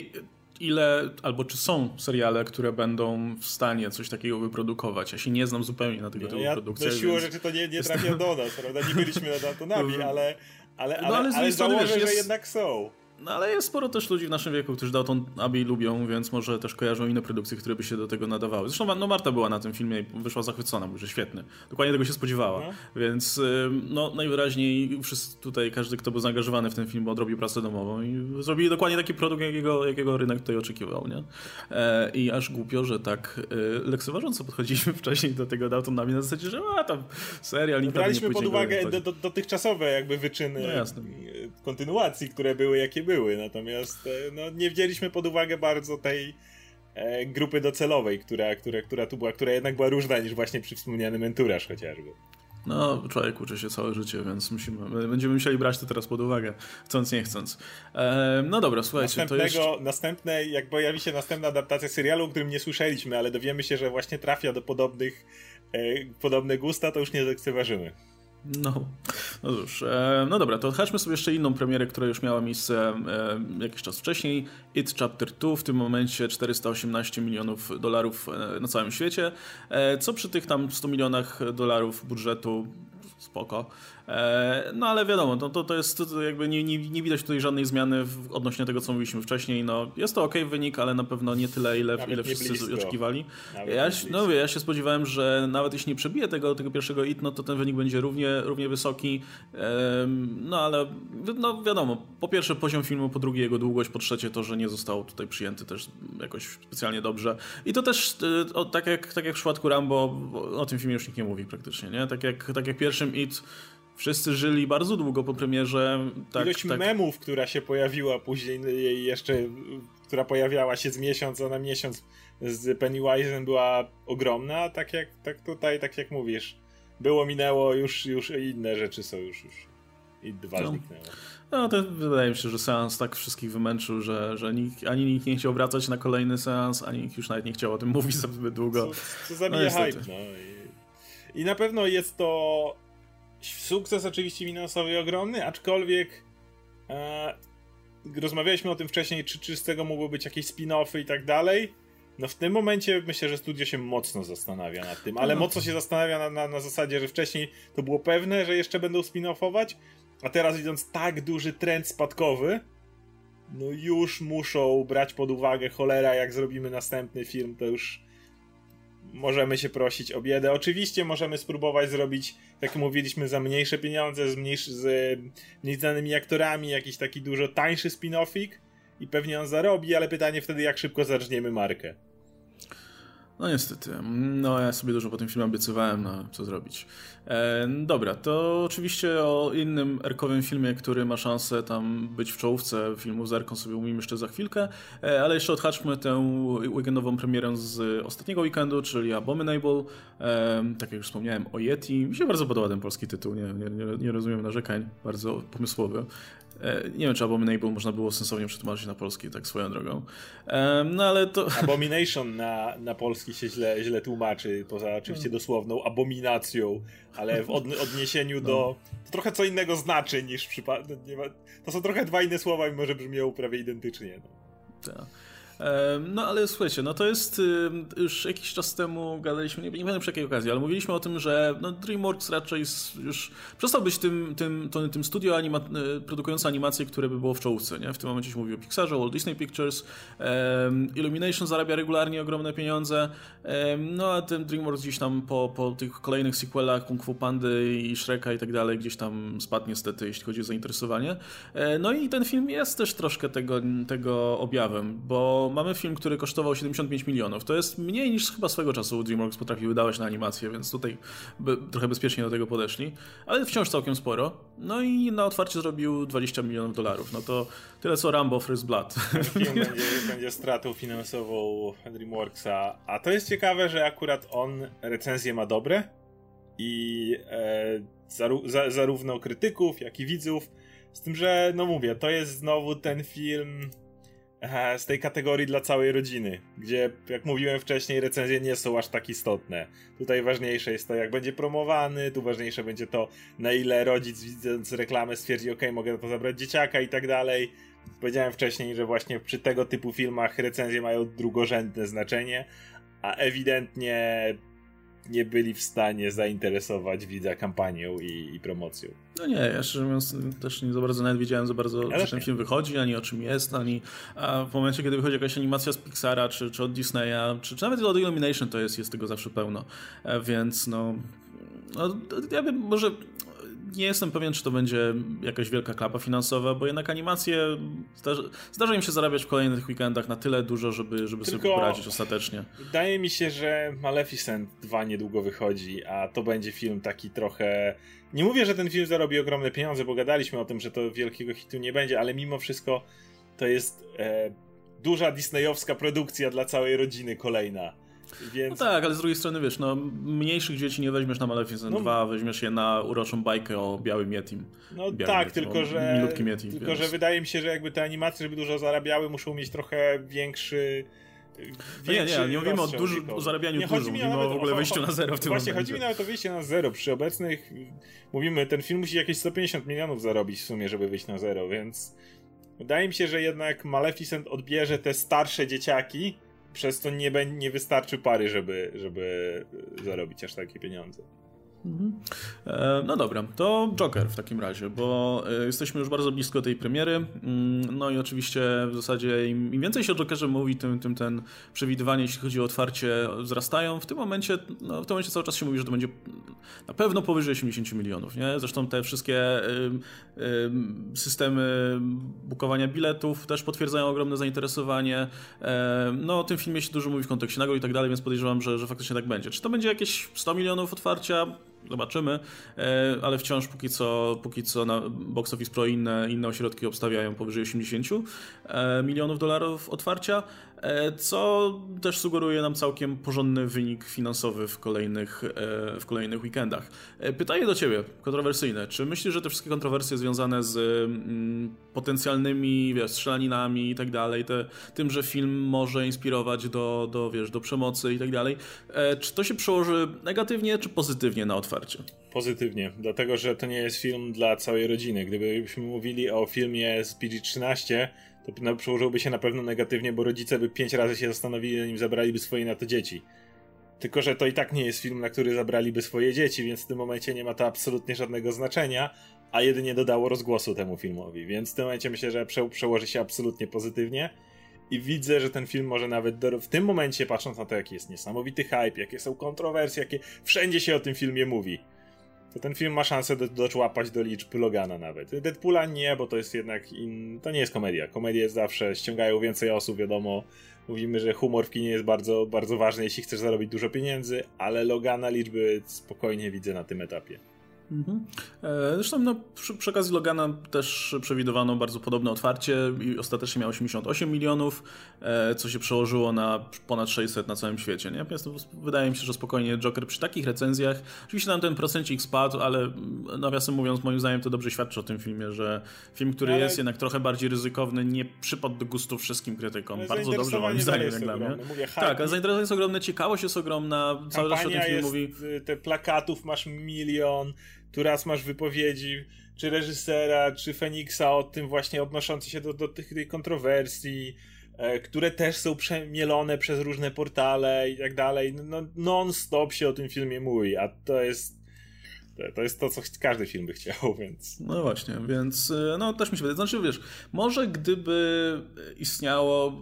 ile, albo czy są seriale, które będą w stanie coś takiego wyprodukować. Ja się nie znam zupełnie na tego no, typu ja produkcjach. No siłą więc... rzeczy to nie, nie trafia do nas, prawda? Nie byliśmy na Antonabi, [laughs] ale, ale, ale, no, ale, ale założę, wiesz, jest... że jednak są. No ale jest sporo też ludzi w naszym wieku, którzy Downton Abbey lubią, więc może też kojarzą inne produkcje, które by się do tego nadawały. Zresztą no, Marta była na tym filmie i wyszła zachwycona, mówi, że świetny. Dokładnie tego się spodziewała. No. Więc no najwyraźniej wszyscy tutaj, każdy kto był zaangażowany w ten film odrobił pracę domową i zrobili dokładnie taki produkt, jakiego, jakiego rynek tutaj oczekiwał, nie? E, I aż głupio, że tak e, lekceważąco podchodziliśmy [laughs] wcześniej do tego Downton Abbey na zasadzie, że a tam serial nikt Braliśmy pod uwagę do, do, dotychczasowe jakby wyczyny no, kontynuacji, które były jakie były, natomiast e, no, nie wzięliśmy pod uwagę bardzo tej e, grupy docelowej, która, która, która tu była, która jednak była różna niż właśnie przy wspomnianym Enturaż chociażby. No, człowiek uczy się całe życie, więc musimy, będziemy musieli brać to teraz pod uwagę, chcąc nie chcąc. E, no dobra, słuchajcie, Następnego, to jeszcze... Następne, jak pojawi się następna adaptacja serialu, o którym nie słyszeliśmy, ale dowiemy się, że właśnie trafia do podobnych, e, podobne gusta, to już nie lekceważymy. No, no cóż, e, no dobra, to chodźmy sobie jeszcze inną premierę, która już miała miejsce e, jakiś czas wcześniej. It Chapter 2, w tym momencie 418 milionów dolarów e, na całym świecie, e, co przy tych tam 100 milionach dolarów budżetu spoko. E, no ale wiadomo, to, to, to jest to jakby nie, nie, nie, widać tutaj żadnej zmiany w, odnośnie tego, co mówiliśmy wcześniej. No, jest to ok wynik, ale na pewno nie tyle, ile, ile wszyscy blisko. oczekiwali. ja, no, ja się spodziewałem, że nawet jeśli nie przebije tego, tego pierwszego IT, no to ten wynik będzie równie, równie wysoki. No ale no, wiadomo, po pierwsze poziom filmu, po drugie jego długość, po trzecie to, że nie został tutaj przyjęty też jakoś specjalnie dobrze. I to też, e, o, tak, jak, tak jak w przypadku Rambo, o tym filmie już nikt nie mówi praktycznie, nie? Tak jak, tak jak pierwszym Wszyscy żyli bardzo długo po premierze. Tak, Ilość tak... memów, która się pojawiła później, jeszcze, która pojawiała się z miesiąca na miesiąc z Pennywise'em była ogromna, tak jak tak tutaj, tak jak mówisz. Było, minęło, już, już inne rzeczy są już, już i dwa no. zniknęło. No to wydaje mi się, że seans tak wszystkich wymęczył, że, że nikt, ani nikt nie chciał wracać na kolejny seans, ani nikt już nawet nie chciał o tym [laughs] mówić zbyt długo. Co, co zabija no, hype, no. I, I na pewno jest to sukces oczywiście finansowy ogromny, aczkolwiek e, rozmawialiśmy o tym wcześniej, czy, czy z tego mogły być jakieś spin-offy i tak dalej. No w tym momencie myślę, że studio się mocno zastanawia nad tym, ale no. mocno się zastanawia na, na, na zasadzie, że wcześniej to było pewne, że jeszcze będą spin-offować, a teraz widząc tak duży trend spadkowy, no już muszą brać pod uwagę cholera, jak zrobimy następny film, to już możemy się prosić o biedę. Oczywiście możemy spróbować zrobić, jak mówiliśmy, za mniejsze pieniądze, z, mniejszy, z mniej znanymi aktorami, jakiś taki dużo tańszy spin-offik i pewnie on zarobi, ale pytanie wtedy, jak szybko zaczniemy markę. No niestety. No ja sobie dużo po tym filmie obiecywałem, no co zrobić. E, dobra, to oczywiście o innym erkowym filmie, który ma szansę tam być w czołówce filmu z Erką sobie umówimy jeszcze za chwilkę, e, ale jeszcze odhaczmy tę weekendową premierę z ostatniego weekendu, czyli Abominable. E, tak jak już wspomniałem o Yeti. Mi się bardzo podoba ten polski tytuł, nie, nie, nie, rozumiem narzekań, bardzo pomysłowy. E, nie wiem, czy Abominable można było sensownie przetłumaczyć na polski, tak swoją drogą. No ale to... Abomination na, na polski się źle, źle tłumaczy, poza oczywiście no. dosłowną abominacją, ale w od, odniesieniu no. do... To trochę co innego znaczy niż przypadek. To są trochę dwa inne słowa, mimo że brzmią prawie identycznie. No. Tak. No ale słuchajcie, no to jest już jakiś czas temu gadaliśmy, nie, nie pamiętam przy jakiej okazji, ale mówiliśmy o tym, że no DreamWorks raczej już przestał być tym, tym, tym, studio anima e, produkujące animacje, które by było w czołówce, nie? W tym momencie się mówi o Pixarze, Walt Disney Pictures, um, Illumination zarabia regularnie ogromne pieniądze, um, no a ten DreamWorks gdzieś tam po, po tych kolejnych sequelach Kung Fu Pandy i Shreka i tak dalej gdzieś tam spadł niestety, jeśli chodzi o zainteresowanie. E, no i ten film jest też troszkę tego, tego objawem, bo mamy film, który kosztował 75 milionów. To jest mniej niż chyba swego czasu DreamWorks potrafił wydawać na animację, więc tutaj by, trochę bezpiecznie do tego podeszli, ale wciąż całkiem sporo. No i na otwarcie zrobił 20 milionów dolarów. No to tyle co Rambo First Blood. Film będzie, [laughs] będzie stratą finansową DreamWorksa. A to jest ciekawe, że akurat on recenzje ma dobre i e, za, zarówno krytyków, jak i widzów. Z tym, że no mówię, to jest znowu ten film z tej kategorii dla całej rodziny, gdzie, jak mówiłem wcześniej, recenzje nie są aż tak istotne. Tutaj ważniejsze jest to, jak będzie promowany, tu ważniejsze będzie to, na ile rodzic widząc reklamę stwierdzi, ok, mogę to zabrać dzieciaka i tak dalej. Powiedziałem wcześniej, że właśnie przy tego typu filmach recenzje mają drugorzędne znaczenie, a ewidentnie nie byli w stanie zainteresować widza kampanią i, i promocją. No nie, ja szczerze mówiąc też nie za bardzo nawet wiedziałem za bardzo, czy ten film wychodzi, ani o czym jest, ani a w momencie, kiedy wychodzi jakaś animacja z Pixara, czy, czy od Disneya, czy, czy nawet od Illumination, to jest, jest tego zawsze pełno. E, więc no, no ja bym może nie jestem pewien, czy to będzie jakaś wielka klapa finansowa, bo jednak animacje zdarza, zdarza im się zarabiać w kolejnych weekendach na tyle dużo, żeby, żeby Tylko sobie poradzić ostatecznie. Wydaje mi się, że Maleficent 2 niedługo wychodzi, a to będzie film taki trochę... Nie mówię, że ten film zarobi ogromne pieniądze, bo gadaliśmy o tym, że to wielkiego hitu nie będzie, ale mimo wszystko to jest e, duża disneyowska produkcja dla całej rodziny kolejna. Więc... No tak, ale z drugiej strony wiesz, no mniejszych dzieci nie weźmiesz na Maleficent no, 2, weźmiesz je na uroczą bajkę o białym Yetim. No tak, Yetim, tylko że Yetim, tylko więc... że wydaje mi się, że jakby te animacje, żeby dużo zarabiały, muszą mieć trochę większy nie, nie, nie mówimy o, duży, o zarabianiu nie, dużo, mówimy o w ogóle wejściu na zero w tym Właśnie, momencie. chodzi mi nawet o wyjście na zero. Przy obecnych, mówimy, ten film musi jakieś 150 milionów zarobić w sumie, żeby wyjść na zero, więc wydaje mi się, że jednak Maleficent odbierze te starsze dzieciaki, przez to nie, nie wystarczy pary, żeby, żeby zarobić aż takie pieniądze. Mhm. E, no dobra, to Joker w takim razie, bo e, jesteśmy już bardzo blisko tej premiery. Mm, no i oczywiście w zasadzie im, więcej się o Jokerze mówi, tym, tym ten przewidywanie, jeśli chodzi o otwarcie, wzrastają. W tym momencie, no, w tym momencie cały czas się mówi, że to będzie na pewno powyżej 80 milionów. Nie? Zresztą te wszystkie systemy bukowania biletów też potwierdzają ogromne zainteresowanie. Y, no o tym filmie się dużo mówi w kontekście nagród i tak dalej, więc podejrzewam, że, że faktycznie tak będzie. Czy to będzie jakieś 100 milionów otwarcia? Zobaczymy, e, ale wciąż póki co, póki co na Box Office Pro inne, inne ośrodki obstawiają powyżej 80 e, milionów dolarów otwarcia, co też sugeruje nam całkiem porządny wynik finansowy w kolejnych, w kolejnych weekendach. Pytanie do Ciebie, kontrowersyjne. Czy myślisz, że te wszystkie kontrowersje związane z mm, potencjalnymi wiesz, strzelaninami i tak dalej, tym, że film może inspirować do, do, wiesz, do przemocy i tak dalej, czy to się przełoży negatywnie czy pozytywnie na otwarcie. Pozytywnie, dlatego że to nie jest film dla całej rodziny. Gdybyśmy mówili o filmie z PG-13, to przełożyłoby się na pewno negatywnie, bo rodzice by pięć razy się zastanowili, zanim zabraliby swoje na to dzieci. Tylko, że to i tak nie jest film, na który zabraliby swoje dzieci, więc w tym momencie nie ma to absolutnie żadnego znaczenia, a jedynie dodało rozgłosu temu filmowi. Więc w tym momencie myślę, że prze przełoży się absolutnie pozytywnie. I widzę, że ten film może nawet do, w tym momencie, patrząc na to, jaki jest niesamowity hype, jakie są kontrowersje, jakie wszędzie się o tym filmie mówi, to ten film ma szansę do, doczłapać do liczby Logana nawet. Deadpoola nie, bo to jest jednak in... to nie jest komedia. Komedia jest zawsze, ściągają więcej osób, wiadomo. Mówimy, że humor w kinie jest bardzo, bardzo ważny, jeśli chcesz zarobić dużo pieniędzy, ale Logana liczby spokojnie widzę na tym etapie. Mhm. E, zresztą no, przy, przy, okazji Logana też przewidywano bardzo podobne otwarcie i ostatecznie miał 88 milionów, e, co się przełożyło na ponad 600 na całym świecie. Nie? Więc wydaje mi się, że spokojnie Joker przy takich recenzjach, oczywiście tam ten procencik spadł, ale nawiasem mówiąc, moim zdaniem to dobrze świadczy o tym filmie, że film, który ale... jest jednak trochę bardziej ryzykowny, nie przypadł do gustu wszystkim krytykom. Ale bardzo dobrze moim zdaniem, jak dla mnie. Mówię, tak, a zainteresowanie jest ogromne, ciekawość jest ogromna, cały czas o tym film mówi. Te plakatów masz milion, tu raz masz wypowiedzi czy reżysera, czy Feniksa o tym właśnie odnoszące się do, do tych, tej kontrowersji, e, które też są przemielone przez różne portale i tak dalej. No, non-stop się o tym filmie mówi, a to jest to jest to, co każdy film by chciał, [laughs] więc... No właśnie, więc y, no też mi się wydaje, znaczy wiesz, może gdyby istniało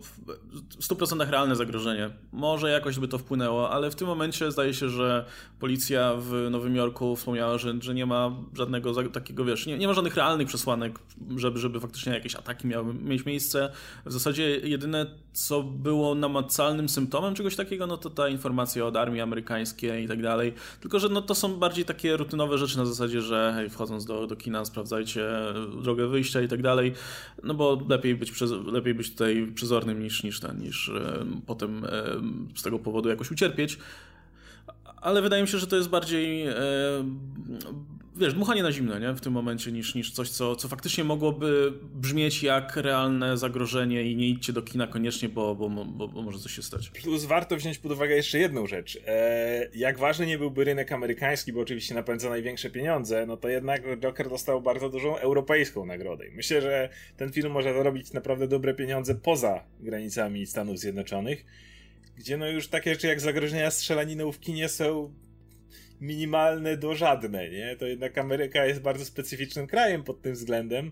w 100% realne zagrożenie, może jakoś by to wpłynęło, ale w tym momencie zdaje się, że policja w Nowym Jorku wspomniała, że, że nie ma żadnego takiego, wiesz, nie, nie ma żadnych realnych przesłanek, żeby, żeby faktycznie jakieś ataki miały mieć miejsce. W zasadzie jedyne, co było namacalnym symptomem czegoś takiego, no to ta informacja od armii amerykańskiej i tak dalej, tylko że no to są bardziej takie rutynowe nowe rzeczy na zasadzie, że hej, wchodząc do, do kina sprawdzajcie drogę wyjścia i tak dalej, no bo lepiej być, przez, lepiej być tutaj przezornym niż, niż ten, niż e, potem e, z tego powodu jakoś ucierpieć. Ale wydaje mi się, że to jest bardziej e, wiesz, dmuchanie na zimno, nie? W tym momencie, niż, niż coś, co, co faktycznie mogłoby brzmieć jak realne zagrożenie i nie idźcie do kina koniecznie, bo, bo, bo, bo może coś się stać. Plus warto wziąć pod uwagę jeszcze jedną rzecz. E, jak ważny nie byłby rynek amerykański, bo oczywiście napędza największe pieniądze, no to jednak Joker dostał bardzo dużą europejską nagrodę. Myślę, że ten film może zarobić naprawdę dobre pieniądze poza granicami Stanów Zjednoczonych, gdzie no już takie rzeczy jak zagrożenia strzelaniną w kinie są minimalne do żadne, nie? To jednak Ameryka jest bardzo specyficznym krajem pod tym względem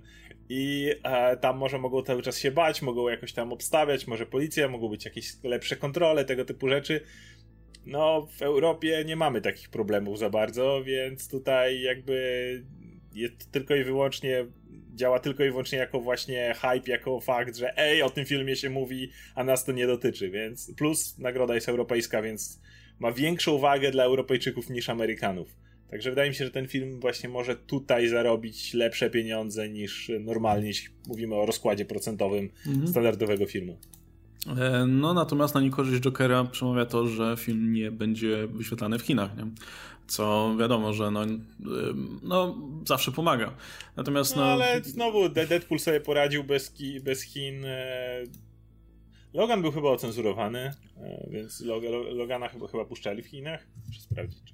i e, tam może mogą cały czas się bać, mogą jakoś tam obstawiać, może policja, mogą być jakieś lepsze kontrole, tego typu rzeczy. No, w Europie nie mamy takich problemów za bardzo, więc tutaj jakby jest tylko i wyłącznie działa tylko i wyłącznie jako właśnie hype, jako fakt, że ej, o tym filmie się mówi, a nas to nie dotyczy, więc plus nagroda jest europejska, więc ma większą wagę dla Europejczyków niż Amerykanów. Także wydaje mi się, że ten film właśnie może tutaj zarobić lepsze pieniądze niż normalnie, jeśli mówimy o rozkładzie procentowym mhm. standardowego filmu. E, no natomiast na niekorzyść Jokera przemawia to, że film nie będzie wyświetlany w Chinach, nie? co wiadomo, że no, no zawsze pomaga. Natomiast no, no ale znowu Deadpool sobie poradził bez, bez Chin. E, Logan był chyba ocenzurowany, e, więc Logana chyba, chyba puszczali w Chinach. Muszę sprawdzić,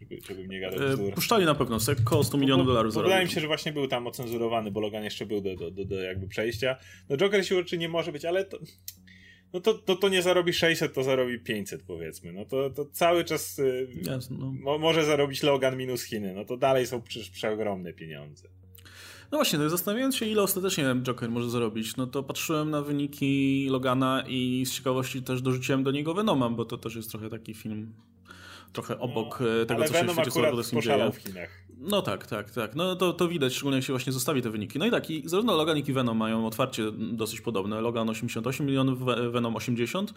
żeby, żebym nie gadał e, bzdur. Puszczali na pewno, około 100 milionów dolarów zarobił. Wydaje mi się, że właśnie był tam ocenzurowany, bo Logan jeszcze był do, do, do, do jakby przejścia. No Joker się uczy nie może być, ale to... No to, to, to nie zarobi 600, to zarobi 500 powiedzmy. No to, to cały czas y, Jasne, no. mo, może zarobić Logan minus Chiny. No to dalej są przecież przeogromne pieniądze. No właśnie, no zastanawiając się, ile ostatecznie Joker może zarobić, no to patrzyłem na wyniki Logana i z ciekawości też dorzuciłem do niego Venoma, bo to też jest trochę taki film trochę obok no, tego, co się w świecie akurat w Chinach. No tak, tak, tak. No to, to widać, szczególnie jak się właśnie zostawi te wyniki. No i tak, i zarówno Logan, jak i Venom mają otwarcie dosyć podobne. Logan 88 milionów, Venom 80.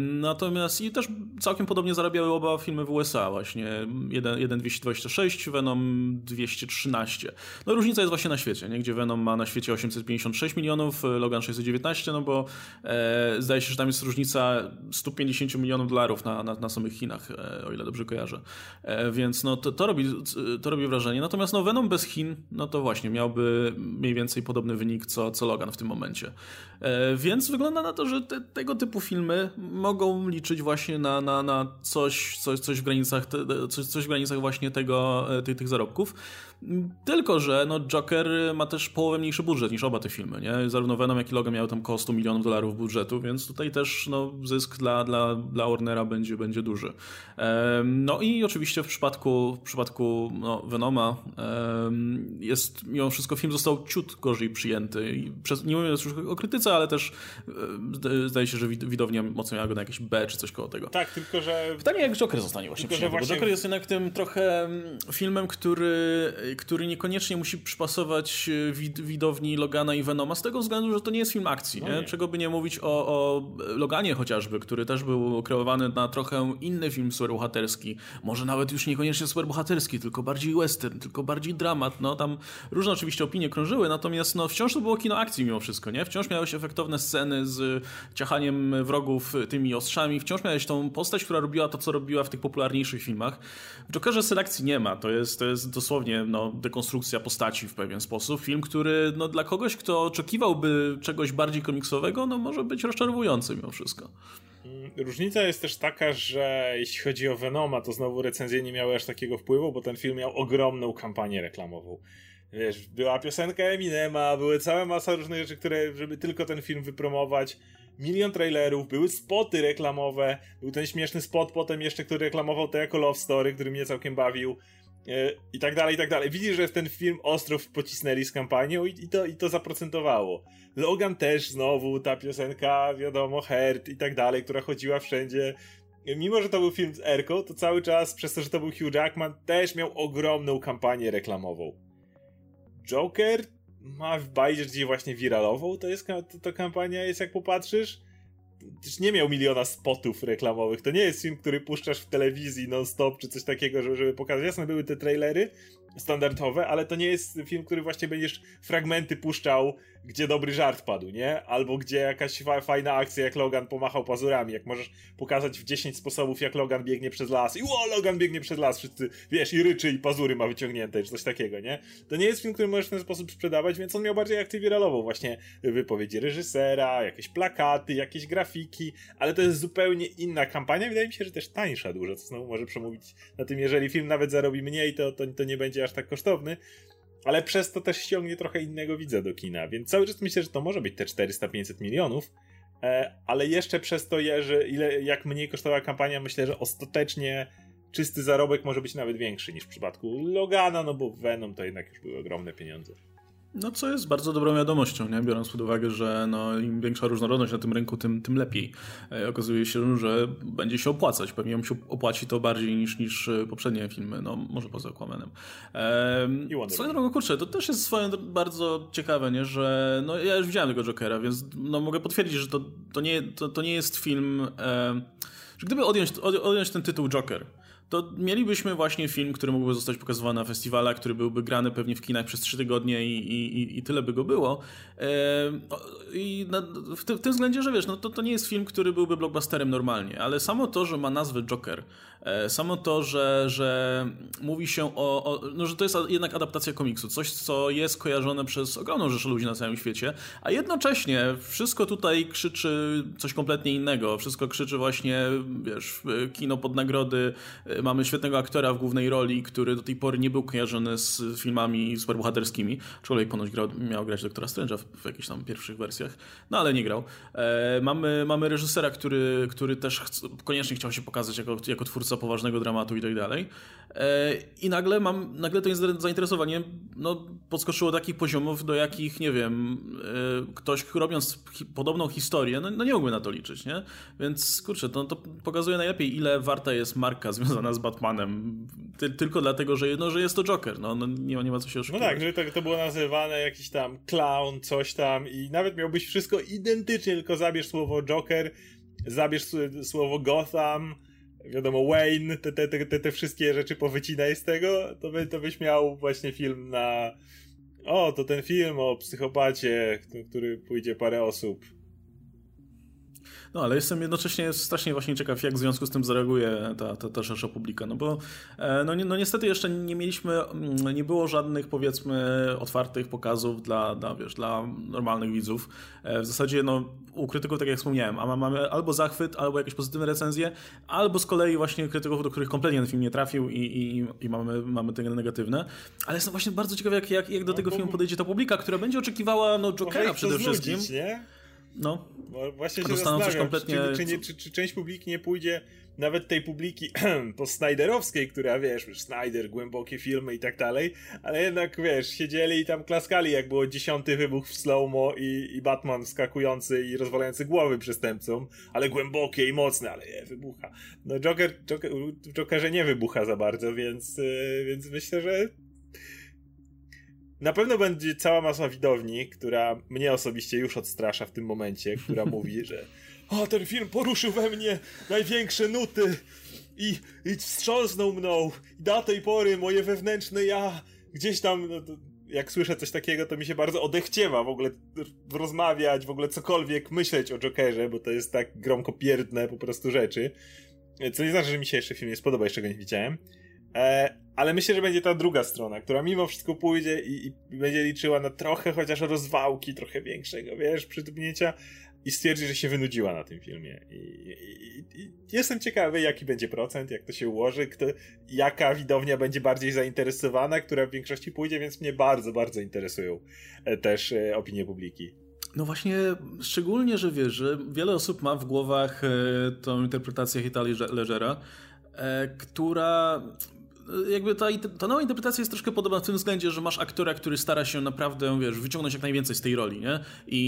natomiast i też całkiem podobnie zarabiały oba filmy w USA właśnie. Jeden, jeden 226, Venom 213. No różnica jest właśnie na świecie, nie? gdzie Venom ma na świecie 856 milionów, Logan 619, no bo e, zdaje się, że tam jest różnica 150 milionów dolarów na, na, na samych Chinach, e, o ile dobrze kojarzę. E, więc no to, to robi to robi wrażenie. Natomiast no, Venom bez Chin, no to właśnie miałby mniej więcej podobny wynik co, co Logan w tym momencie. E, więc wygląda na to, że te, tego typu filmy mogą liczyć właśnie na, na, na coś, coś, coś, w granicach, te, coś, coś w granicach właśnie tego, e, tych, tych zarobków. Tylko, że no, Joker ma też połowę mniejszy budżet niż oba te filmy. Nie? Zarówno Venom, jak i Logan miały tam około 100 milionów dolarów budżetu, więc tutaj też no, zysk dla, dla, dla Warnera będzie, będzie duży. No i oczywiście w przypadku, w przypadku no, Venoma jest mimo wszystko film został ciut gorzej przyjęty. I przez, nie mówię już o krytyce, ale też zdaje się, że widownia mocno miała go na jakieś B czy coś koło tego. Tak, tylko że... Pytanie jak Joker zostanie właśnie tylko, przyjęty, właśnie... bo Joker jest jednak tym trochę filmem, który który niekoniecznie musi przypasować e, wid widowni Logana i Venoma z tego względu, że to nie jest film akcji. No? Czego by nie mówić o, o, Loganie chociażby, który też był kreowany na trochę inny film superbohaterski. Może nawet już niekoniecznie superbohaterski, tylko bardziej western, tylko bardziej dramat. No tam różne oczywiście opinie krążyły, natomiast no, wciąż to było kino akcji mimo wszystko. nie? Wciąż miałeś efektowne sceny z ciachaniem wrogów tymi ostrzami. Wciąż miałeś tą postać, która robiła to, co robiła w tych popularniejszych filmach. W Jokerze selekcji nie ma. To jest, to jest dosłownie no, dekonstrukcja postaci w pewien sposób. Film, który no, dla kogoś, kto oczekiwałby czegoś bardziej komiksowego, no, może być rozczarowujący mimo wszystko. Różnica jest też taka, że jeśli chodzi o Venoma, to znowu recenzje nie miały aż takiego wpływu, bo ten film miał ogromną kampanię reklamową. Wiesz, była piosenka Eminema, były cała masa różnych rzeczy, które, żeby tylko ten film wypromować. Milion trailerów, były spoty reklamowe, był ten śmieszny spot potem jeszcze, który reklamował to jako Love Story, który mnie całkiem bawił. E, i tak dalej, i tak dalej. Widzisz, że ten film ostro pocisnęli z kampanią i, i, to, i to zaprocentowało. Logan też znowu, ta piosenka, wiadomo, Hurt i tak dalej, która chodziła wszędzie. Mimo, że to był film z Erką, to cały czas, przez to, że to był Hugh Jackman, też miał ogromną kampanię reklamową. Joker ma w bardziej właśnie wiralową, to jest to, to kampania jest, jak popatrzysz, też nie miał miliona spotów reklamowych. To nie jest film, który puszczasz w telewizji non-stop czy coś takiego, żeby, pokazać. Jasne, były te trailery standardowe, ale to nie jest film, który właśnie będziesz fragmenty puszczał gdzie dobry żart padł, nie? Albo gdzie jakaś fa fajna akcja, jak Logan pomachał pazurami, jak możesz pokazać w 10 sposobów, jak Logan biegnie przez las i o, Logan biegnie przez las, wszyscy, wiesz, i ryczy, i pazury ma wyciągnięte, czy coś takiego, nie? To nie jest film, który możesz w ten sposób sprzedawać, więc on miał bardziej akcję wiralową, właśnie wypowiedzi reżysera, jakieś plakaty, jakieś grafiki, ale to jest zupełnie inna kampania, wydaje mi się, że też tańsza dużo, co znowu może przemówić na tym, jeżeli film nawet zarobi mniej, to, to, to nie będzie aż tak kosztowny, ale przez to też ściągnie trochę innego widza do kina, więc cały czas myślę, że to może być te 400-500 milionów, e, ale jeszcze przez to, że ile, jak mniej kosztowała kampania, myślę, że ostatecznie czysty zarobek może być nawet większy niż w przypadku Logana, no bo Venom to jednak już były ogromne pieniądze. No co jest bardzo dobrą wiadomością, nie? biorąc pod uwagę, że no, im większa różnorodność na tym rynku, tym, tym lepiej. E, okazuje się, że będzie się opłacać. Pewnie ją się opłaci to bardziej niż, niż e, poprzednie filmy, no może poza Aquamanem. Ehm, swoją drogą, kurczę, to też jest swoją bardzo ciekawe, nie? że no, ja już widziałem tego Jokera, więc no, mogę potwierdzić, że to, to, nie, to, to nie jest film... E, że gdyby odjąć, odjąć ten tytuł Joker, to mielibyśmy właśnie film, który mógłby zostać pokazywany na festiwalach, który byłby grany pewnie w kinach przez trzy tygodnie i, i, i tyle by go było. I na, w, ty, w, tym względzie, że wiesz, no to, to nie jest film, który byłby blockbusterem normalnie, ale samo to, że ma nazwę Joker, e, samo to, że, że mówi się o, o, no, że to jest jednak adaptacja komiksu, coś, co jest kojarzone przez ogromną rzeszę ludzi na całym świecie, a jednocześnie wszystko tutaj krzyczy coś kompletnie innego, wszystko krzyczy właśnie, wiesz, kino pod nagrody, e, mamy świetnego aktora w głównej roli, który do tej pory nie był kojarzony z filmami superbohaterskimi, aczkolwiek ponoć grał, miał grać doktora Strange'a w, w jakichś tam pierwszych wersjach, no ale nie grał. E, mamy, mamy reżysera, który, który też koniecznie chciał się pokazać jako, jako twórca poważnego dramatu i tak dalej. E, I nagle mam, nagle to zainteresowanie no, podskoczyło do takich poziomów, do jakich, nie wiem, e, ktoś robiąc podobną historię, no, no, nie mógłby na to liczyć, nie? Więc kurczę, to, to pokazuje najlepiej, ile warta jest marka [laughs] związana z Batmanem. Ty, tylko dlatego, że, no, że jest to Joker, no, no nie, ma, nie ma co się oszukiwać. No tak, że to, to było nazywane jakiś tam clown, coś tam i nawet miał być wszystko identycznie, tylko zabierz słowo Joker, zabierz słowo Gotham, wiadomo, Wayne, te, te, te, te wszystkie rzeczy powycinaj z tego, to, by, to byś miał właśnie film na. O, to ten film o psychopacie, który pójdzie parę osób. No, ale jestem jednocześnie strasznie właśnie ciekaw, jak w związku z tym zareaguje ta, ta, ta szersza publika, no bo e, no, no niestety jeszcze nie mieliśmy, mm, nie było żadnych powiedzmy otwartych pokazów dla, dla, wiesz, dla normalnych widzów. E, w zasadzie no u krytyków, tak jak wspomniałem, a mamy albo zachwyt, albo jakieś pozytywne recenzje, albo z kolei właśnie krytyków, do których kompletnie ten film nie trafił i, i, i mamy, mamy te negatywne. Ale jestem właśnie bardzo ciekaw, jak, jak, jak do no, tego filmu podejdzie ta publika, która będzie oczekiwała no, Jokera przede wszystkim. nie? No. Bo właśnie się zastanawiam, kompletnie... czy, czy, nie, czy, czy, część publiki nie pójdzie, nawet tej publiki [clears throat] po Snyderowskiej, która wiesz, Snyder, głębokie filmy i tak dalej, ale jednak wiesz, siedzieli i tam klaskali, jak było dziesiąty wybuch w slow-mo i, i Batman skakujący i rozwalający głowy przestępcom, ale głębokie i mocne, ale je, wybucha. No Joker, Joker Jokerze nie wybucha za bardzo, więc, yy, więc myślę, że na pewno będzie cała masa widowni, która mnie osobiście już odstrasza w tym momencie, która [laughs] mówi, że o, ten film poruszył we mnie największe nuty i, i wstrząsnął mną. I do tej pory moje wewnętrzne ja gdzieś tam, no, jak słyszę coś takiego, to mi się bardzo odechciewa w ogóle rozmawiać, w ogóle cokolwiek myśleć o Jokerze, bo to jest tak gromkopierdne po prostu rzeczy. Co nie znaczy, że mi się jeszcze film nie spodoba, jeszcze go nie widziałem. E, ale myślę, że będzie ta druga strona, która mimo wszystko pójdzie i, i będzie liczyła na trochę chociaż rozwałki, trochę większego, wiesz, przytupnięcia i stwierdzi, że się wynudziła na tym filmie. I, i, I, jestem ciekawy, jaki będzie procent, jak to się ułoży, kto, jaka widownia będzie bardziej zainteresowana, która w większości pójdzie, więc mnie bardzo, bardzo interesują e, też e, opinie publiki. No właśnie, szczególnie, że wiesz, że wiele osób ma w głowach e, tą interpretację Hita Ledgera, która jakby ta, ta nowa interpretacja jest troszkę podobna w tym względzie, że masz aktora, który stara się naprawdę, wiesz, wyciągnąć jak najwięcej z tej roli, nie? I,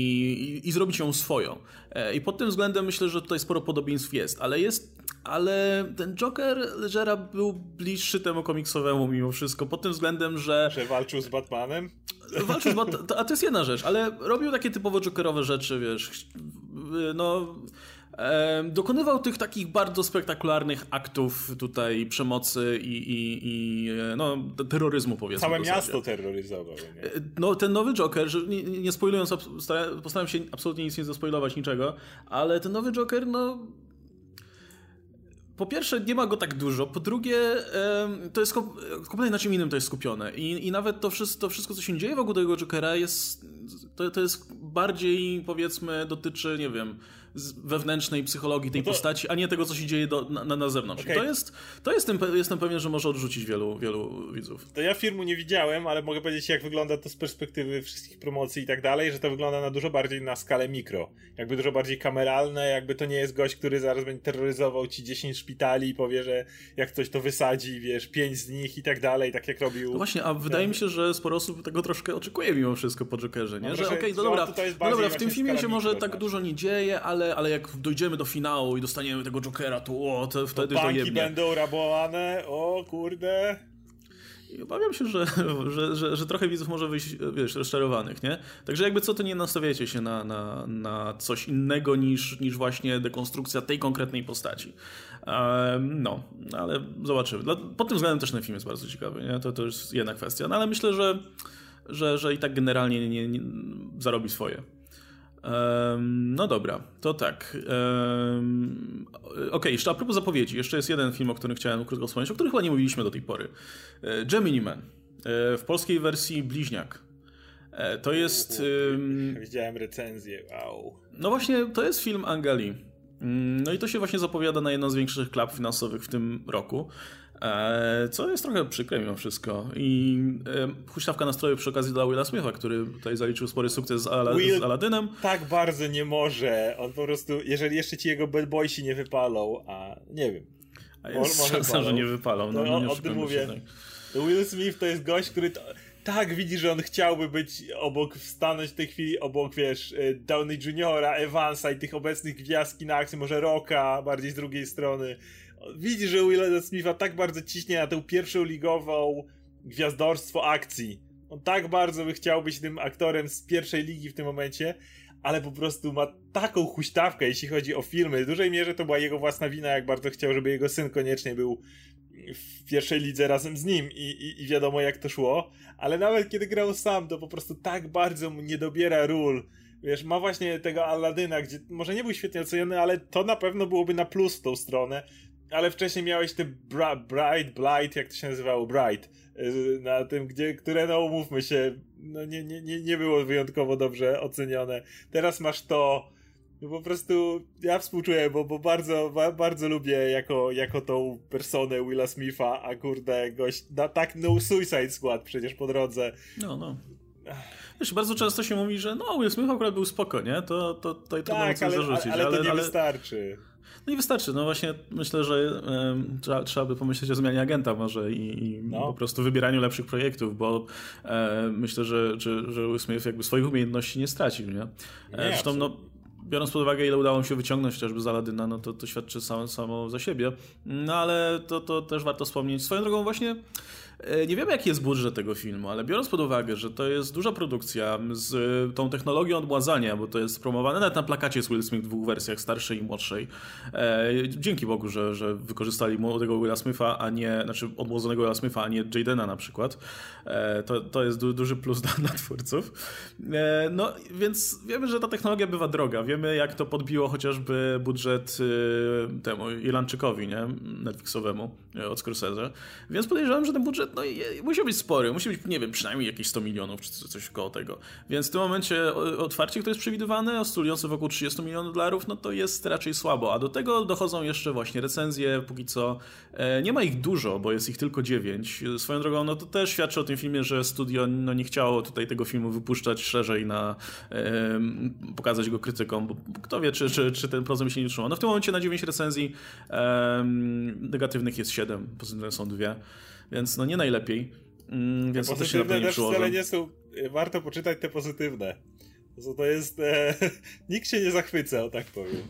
i, i zrobić ją swoją. E, I pod tym względem myślę, że tutaj sporo podobieństw jest, ale jest, ale ten Joker Ledgera był bliższy temu komiksowemu mimo wszystko, pod tym względem, że... Że walczył z Batmanem? Walczył z Batmanem, a to jest jedna rzecz, ale robił takie typowo Jokerowe rzeczy, wiesz, no dokonywał tych takich bardzo spektakularnych aktów tutaj przemocy i, i, i e, no, terroryzmu powiedzmy. Całe miasto terroryzował. Nie? E, no ten nowy Joker, że nie, nie spoilując, postaram się absolutnie nic nie zaspoilować, niczego, ale ten nowy Joker, no po pierwsze, nie ma go tak dużo. Po drugie, to jest kompletnie na czym innym to jest skupione. I, i nawet to wszystko, to wszystko, co się dzieje wokół tego Jokera, jest, to, to jest bardziej, powiedzmy, dotyczy, nie wiem, wewnętrznej psychologii tej no to... postaci, a nie tego, co się dzieje do, na, na zewnątrz. Okay. to jest, to jestem, jestem pewien, że może odrzucić wielu, wielu widzów. To ja filmu nie widziałem, ale mogę powiedzieć, jak wygląda to z perspektywy wszystkich promocji i tak dalej, że to wygląda na dużo bardziej na skalę mikro. Jakby dużo bardziej kameralne, jakby to nie jest gość, który zaraz będzie terroryzował ci 10 szpitali i powie, że jak coś to wysadzi, wiesz, 5 z nich i tak dalej, tak jak robił. No właśnie, a wydaje mi się, że sporo osób tego troszkę oczekuje mimo wszystko po Jokerze, nie? No, że okej, okay, no dobra, no dobra, w tym filmie się może tak dużo nie dzieje, ale ale, ale jak dojdziemy do finału i dostaniemy tego Jokera, to, o, to wtedy to, to jebnie. będą rabowane, o kurde. I obawiam się, że, [laughs] że, że, że, trochę widzów może wyjść, wiesz, rozczarowanych, nie? Także jakby co, to nie nastawiacie się na, na, na coś innego niż, niż właśnie dekonstrukcja tej konkretnej postaci. Um, no, ale zobaczymy. Pod tym względem też ten film jest bardzo ciekawy, nie? To, to jest jedna kwestia. No ale myślę, że, że, że i tak generalnie nie, nie, zarobi swoje. No dobra, to tak. Okej, okay, jeszcze a propos zapowiedzi, jeszcze jest jeden film, o którym chciałem krótko wspomnieć, o którym chyba nie mówiliśmy do tej pory. E, Gemini Man. E, w polskiej wersji Bliźniak. E, to jest... Um, Widziałem recenzję, wow. No właśnie, to jest film Angali. Mm, no i to się właśnie zapowiada na jedną z większych klap finansowych w tym roku. E, co jest trochę przykre mimo wszystko. I e, huśtawka nastroju przy okazji dla Willa Smitha, który tutaj zaliczył spory sukces z, Ala Will z Aladynem. Tak bardzo nie może. On po prostu, jeżeli jeszcze ci jego bad boysi nie wypalą, a nie wiem. A jest może szansa, że nie wypalą. No, no, no o, tym mówię. Will Smith to jest gość, który... To tak widzi, że on chciałby być obok, stanąć w tej chwili obok, wiesz, y, Downey Juniora, Evansa i tych obecnych gwiazd na akcji, może Rocka, bardziej z drugiej strony. Widzi, że Will Smitha tak bardzo ciśnie na tę pierwszą ligową gwiazdorstwo akcji. On tak bardzo by chciał być tym aktorem z pierwszej ligi w tym momencie, ale po prostu ma taką huśtawkę, jeśli chodzi o filmy. W dużej mierze to była jego własna wina, jak bardzo chciał, żeby jego syn koniecznie był w pierwszej lidze razem z nim i, i, i, wiadomo jak to szło, ale nawet kiedy grał sam, to po prostu tak bardzo mu nie dobiera ról. Wiesz, ma właśnie tego Aladyna, gdzie może nie był świetnie oceniony, ale to na pewno byłoby na plus w tą stronę. Ale wcześniej miałeś te Bra Bright, Blight, jak to się nazywało? Bright. Y, na tym, gdzie, które no umówmy się, no nie, nie, nie, nie było wyjątkowo dobrze ocenione. Teraz masz to, no po prostu ja współczuję, bo, bo bardzo, ba, bardzo lubię jako, jako tą personę Willa Smitha, a kurde, gość, na, tak no Suicide Squad przecież po drodze. No, no. Wiesz, bardzo często się mówi, że no Will Smith akurat był spoko, nie? To, to, to, to tak, ale, zarzucić. Ale, ale to nie ale, wystarczy. No i wystarczy. No właśnie myślę, że trzeba, trzeba by pomyśleć o zmianie agenta może i, i no. po prostu wybieraniu lepszych projektów, bo e, myślę, że, że, że Will Smith jakby swoich umiejętności nie stracił, nie? E, nie Zresztą no, biorąc pod uwagę, ile udało mi się wyciągnąć chociażby z Aladyna, no to, to świadczy samo, samo za siebie. No ale to, to też warto wspomnieć. Swoją drogą właśnie nie wiemy, jaki jest budżet tego filmu, ale biorąc pod uwagę, że to jest duża produkcja z e, tą technologią odmładzania, bo to jest promowane nawet na plakacie jest Will Smith w dwóch wersjach, starszej i młodszej. E, dzięki Bogu, że, że wykorzystali młodego Willa Smitha, a nie, znaczy odmłodzonego Willa Smitha, a nie Jadena na przykład. to, to jest du, duży plus dla, dla twórców. no, więc wiemy, że ta technologia bywa droga. Wiemy, jak to podbiło chociażby budżet temu Irlandczykowi, nie? Netflixowemu od Scorsese. Więc podejrzewam, że ten budżet no musi być spory, musi być, nie wiem, przynajmniej jakieś 100 milionów czy coś koło tego. Więc w tym momencie otwarcie, które jest przewidywane, oscylujące wokół 30 milionów dolarów, no to jest raczej słabo. A do tego dochodzą jeszcze właśnie recenzje, póki co e, nie ma ich dużo, bo jest ich tylko 9. Swoją drogą, no to też świadczy o tym filmie, że studio no, nie chciało tutaj tego filmu wypuszczać szerzej na pokazać go krytykom, bo kto wie, czy, czy, czy ten problem się nie utrzymał. No w tym momencie na 9 recenzji negatywnych jest 7, pozytywne są dwie więc no nie najlepiej. Mm, więc pozytywne też wcale nie są. Warto poczytać te pozytywne. To, to jest. E, [laughs] nikt się nie zachwyca, o tak powiem.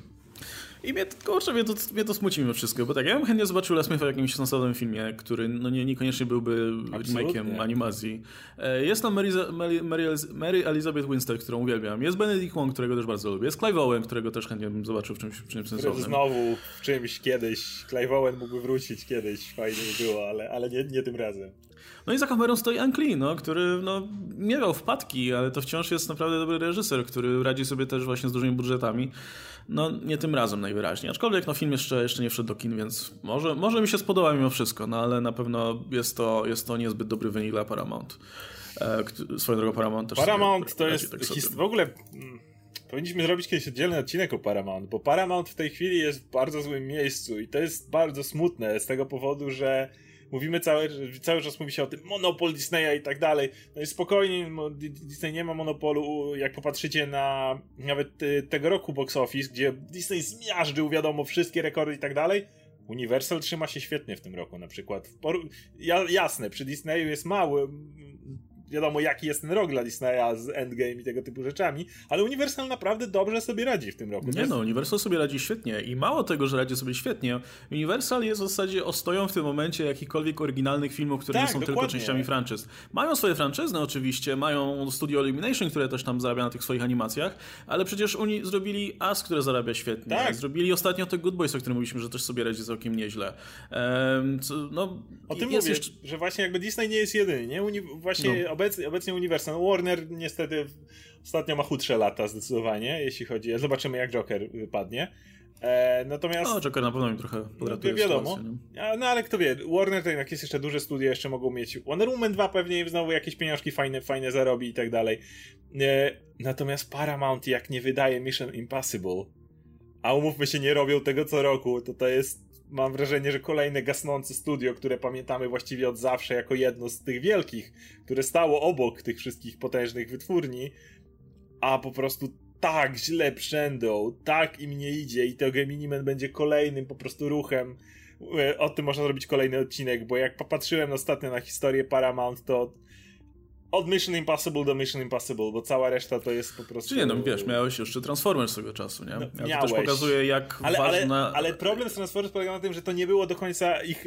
I mnie, kurczę, mnie to, mnie to smuci mimo wszystko, bo tak, ja bym chętnie zobaczył Les Smitha w jakimś sensownym filmie, który no nie, niekoniecznie byłby remake'iem animacji. E, jest tam Mary, Mary, Mary, Mary Elizabeth Winstead, którą uwielbiam. Jest Benedict Wong, którego też bardzo lubię. Jest Clive Owen, którego też chętnie bym zobaczył w czymś, w czymś sensownym. Znowu w czymś kiedyś. Clive Owen mógłby wrócić kiedyś, fajnie by było, ale, ale nie, nie tym razem. No i za kamerą stoi Ankli, no, który no, nie miał wpadki, ale to wciąż jest naprawdę dobry reżyser, który radzi sobie też właśnie z dużymi budżetami. No nie tym razem najwyraźniej. Aczkolwiek no, film jeszcze, jeszcze nie wszedł do kin, więc może, może mi się spodoba mimo wszystko, no ale na pewno jest to, jest to niezbyt dobry wynik dla Paramount. E, swoją drogą Paramount też Paramount to jest tak w ogóle... Mm, powinniśmy zrobić kiedyś oddzielny odcinek o Paramount, bo Paramount w tej chwili jest w bardzo złym miejscu i to jest bardzo smutne z tego powodu, że mówimy cały, cały czas mówi się o tym monopol Disneya i tak dalej. No i spokojnie, Disney nie ma monopolu, jak popatrzycie na nawet y, tego roku box office, gdzie Disney zmiażdżył, wiadomo, wszystkie rekordy i tak dalej. Universal trzyma się świetnie w tym roku, na przykład. jasne, przy Disneyu jest mały, wiadomo jaki jest ten rok dla Disneya z Endgame i tego typu rzeczami, ale Universal naprawdę dobrze sobie radzi w tym roku. Nie jest... no, Universal sobie radzi świetnie i mało tego, że radzi sobie świetnie, Universal jest w zasadzie ostoją w tym momencie jakichkolwiek oryginalnych filmów, które tak, nie są dokładnie. tylko częściami franczyz. Mają swoje franczyzny oczywiście, mają Studio Illumination, które też tam zarabia na tych swoich animacjach, ale przecież oni zrobili As, które zarabia świetnie. Tak. Zrobili ostatnio te Good Boys, o którym mówiliśmy, że też sobie radzi całkiem nieźle. Co, no, o tym mówię, jeszcze... że właśnie jakby Disney nie jest jedyny, nie? Uni właśnie no obecnie, obecnie Universal. Warner niestety ostatnio ma chudsze lata zdecydowanie, jeśli chodzi. Zobaczymy jak Joker wypadnie. E, natomiast. No, Joker na pewno im trochę podratuje. No, wiadomo. A, no ale kto wie, Warner to jednak jest jeszcze duże studia, jeszcze mogą mieć. Wonder Woman 2 pewnie znowu jakieś pieniążki fajne, fajne zarobi i tak dalej. E, natomiast Paramount, jak nie wydaje Mission Impossible, a umówmy się, nie robią tego co roku, to to jest mam wrażenie, że kolejne gasnące studio, które pamiętamy właściwie od zawsze jako jedno z tych wielkich, które stało obok tych wszystkich potężnych wytwórni, a po prostu tak źle przędą, tak im nie idzie i to Gemini Man będzie kolejnym po prostu ruchem. E, o tym można zrobić kolejny odcinek, bo jak popatrzyłem ostatnio na historię Paramount, to od Mission Impossible do Mission Impossible, bo cała reszta to jest po prostu... Czy nie, no wiesz, miałeś jeszcze Transformers swego czasu, nie? No, ja to też pokazuje, jak ale, ważna... Ale, ale problem z Transformers polega na tym, że to nie było do końca ich...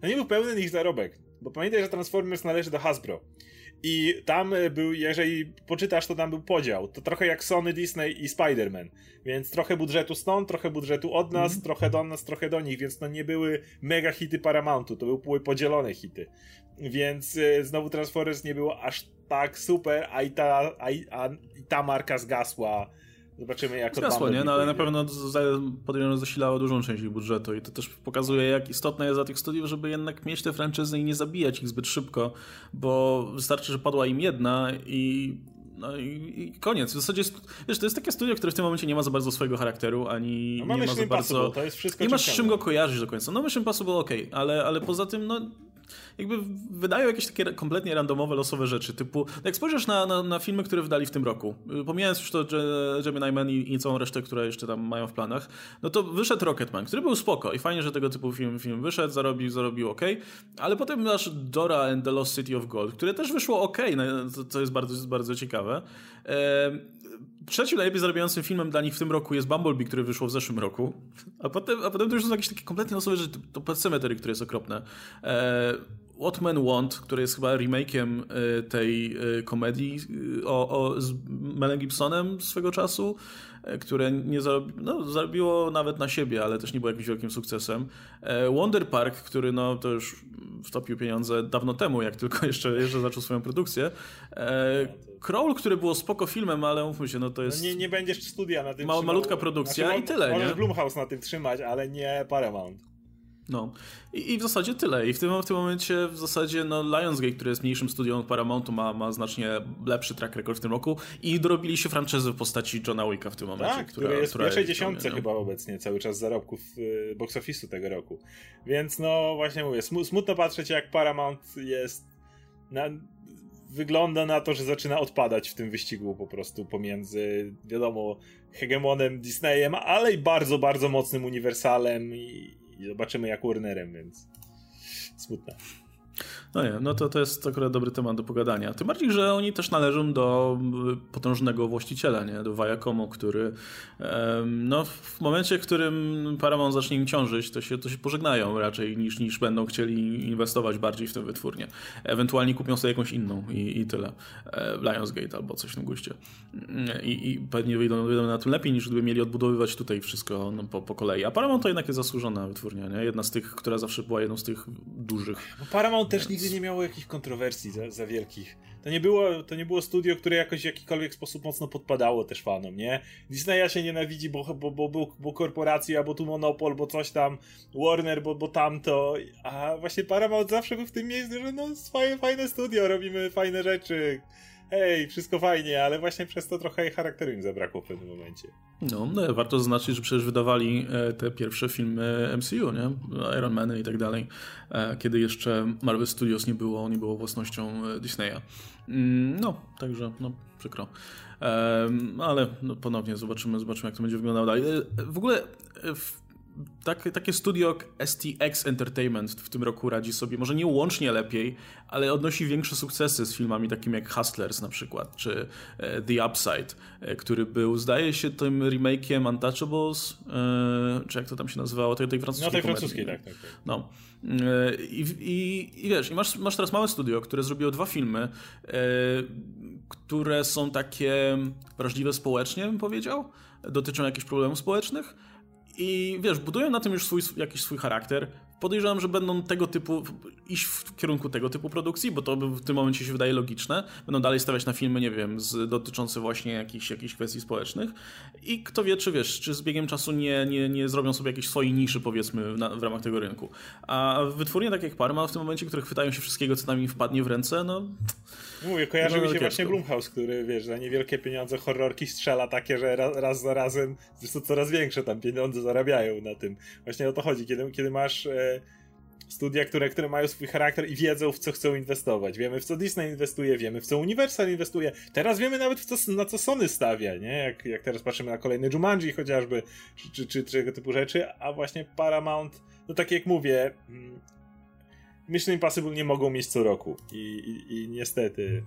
To nie był pełny ich zarobek, bo pamiętaj, że Transformers należy do Hasbro. I tam e, był, jeżeli poczytasz, to tam był podział. To trochę jak Sony, Disney i Spider-Man. Więc trochę budżetu stąd, trochę budżetu od nas, mm. trochę do nas, trochę do nich, więc to nie były mega hity Paramountu, to były podzielone hity. Więc y, znowu Transformers nie było aż tak super, a i ta, a, i, a i ta marka zgasła Zobaczymy jak Zgasło, nie? No ale na pewno podejrzewam zasilało dużą część ich budżetu i to też pokazuje jak istotne jest dla tych studiów, żeby jednak mieć te franczyzy i nie zabijać ich zbyt szybko, bo wystarczy, że padła im jedna i no i, i, koniec. W zasadzie, wiesz, to jest takie studio, które w tym momencie nie ma za bardzo swojego charakteru, ani no, nie ma za bardzo... To jest wszystko nie masz z czym go kojarzyć do końca. No Mission Impossible ok, ale, ale poza tym, no jakby wydają jakieś takie kompletnie randomowe, losowe rzeczy, typu, jak spojrzysz na, na, na filmy, które wydali w tym roku, pomijając już to Gemini Man i, i całą resztę, które jeszcze tam mają w planach, no to wyszedł Rocketman, który był spoko i fajnie, że tego typu film, film wyszedł, zarobił, zarobił ok, ale potem masz Dora and the Lost City of Gold, które też wyszło ok, no, to jest bardzo, bardzo ciekawe. Trzecim najlepiej zarabiającym filmem dla nich w tym roku jest Bumblebee, który wyszło w zeszłym roku. A potem, a potem to już są jakieś takie kompletnie losowe rzeczy. To Pet Cemetery, które jest okropne. E, What Men Want, który jest chyba remake'iem e, tej e, komedii e, o, o, z Melem Gibsonem swego czasu, które nie zarobi, no, zarobiło nawet na siebie, ale też nie było jakimś wielkim sukcesem. Wonder Park, który no, to już wtopił pieniądze dawno temu, jak tylko [laughs] jeszcze, jeszcze zaczął swoją produkcję. Crawl, który było spoko filmem, ale mówmy się, no to jest... No nie, nie będziesz studia na tym Mała, Malutka produkcja znaczy, i tyle, możesz nie? Blumhouse na tym trzymać, ale nie Paramount. No. I, I, w zasadzie tyle. I w tym, w tym momencie w zasadzie no, Lionsgate, który jest mniejszym studium od Paramountu, ma, ma znacznie lepszy track record w tym roku i dorobili się franczyzy w postaci Johna Wicka w tym momencie. Tak, która, który jest która w pierwszej dziesiątce chyba obecnie cały czas zarobków y, box office'u tego roku. Więc no właśnie mówię, smutno patrzeć jak Paramount jest na, wygląda na to, że zaczyna odpadać w tym wyścigu po prostu pomiędzy, wiadomo, hegemonem Disneyem, ale i bardzo, bardzo mocnym Uniwersalem i, i zobaczymy jak Warnerem, więc smutne. No nie, no to, to jest akurat dobry temat do pogadania. Tym bardziej, że oni też należą do potężnego właściciela, nie? do Viacomu, który no, w momencie, w którym Paramount zacznie im ciążyć, to się, to się pożegnają raczej niż, niż będą chcieli inwestować bardziej w tę wytwórnię. Ewentualnie kupią sobie jakąś inną i, i tyle. E, Lionsgate albo coś w tym guście. I, i pewnie wyjdą, wyjdą na tym lepiej, niż gdyby mieli odbudowywać tutaj wszystko no, po, po kolei. A Paramount to jednak jest zasłużona wytwórnia, nie? Jedna z tych, która zawsze była jedną z tych dużych. No Paramount też nigdy nie miało jakichś kontrowersji za, za, wielkich. To nie, było, to nie było studio, które jakoś w jakikolwiek sposób mocno podpadało też fanom, nie? Disneya się nienawidzi, bo, bo, bo, bo, bo korporacja, bo tu monopol, bo coś tam, Warner, bo, bo tamto, a właśnie Paramount zawsze był w tym miejscu, że no fajne, fajne studio, robimy fajne rzeczy, hej, wszystko fajnie, ale właśnie przez to trochę charakteru im zabrakło w pewnym momencie. No, no warto zaznaczyć, że przecież wydawali e, te pierwsze filmy MCU, nie? Iron Man i tak dalej, e, kiedy jeszcze Marvel Studios nie było, nie było własnością e, Disneya. Mm, no, także, no, przykro. Ale no, ponownie zobaczymy, zobaczymy, jak to będzie wyglądało dalej. W ogóle w tak, takie studio STX Entertainment w tym roku radzi sobie, może nie łącznie lepiej, ale odnosi większe sukcesy z filmami takimi jak Hustlers na przykład, czy e, The Upside, e, który był, zdaje się, tym remake'iem Untouchables, e, czy jak to tam się nazywało, tej, tej francuskiej No tej francuskiej, tak, tak, tak. No. I, i, I, wiesz, i masz, masz teraz małe studio, które zrobiło dwa filmy, które są takie wrażliwe społecznie, bym powiedział, dotyczą jakichś problemów społecznych, i wiesz, budują na tym już swój, jakiś swój charakter. Podejrzewam, że będą tego typu, iść w kierunku tego typu produkcji, bo to w tym momencie się wydaje logiczne. Będą dalej stawiać na filmy, nie wiem, z, dotyczące właśnie jakichś, jakichś kwestii społecznych. I kto wie, czy wiesz, czy z biegiem czasu nie, nie, nie zrobią sobie jakiejś swojej niszy, powiedzmy, na, w ramach tego rynku. A wytwórnie tak jak Parma w tym momencie, które chwytają się wszystkiego, co nam wpadnie w ręce, no Mówię, kojarzy mi się właśnie Blumhouse, który wiesz, za niewielkie pieniądze horrorki strzela takie, że raz, raz za razem, zresztą coraz większe tam pieniądze zarabiają na tym. Właśnie o to chodzi, kiedy, kiedy masz e, Studia, które, które mają swój charakter i wiedzą, w co chcą inwestować. Wiemy, w co Disney inwestuje, wiemy, w co Universal inwestuje. Teraz wiemy nawet, w co, na co Sony stawia, nie? Jak, jak teraz patrzymy na kolejny Jumanji chociażby, czy, czy, czy, czy tego typu rzeczy, a właśnie Paramount, no tak jak mówię, mm, Mission Impossible nie mogą mieć co roku. I, i, i niestety...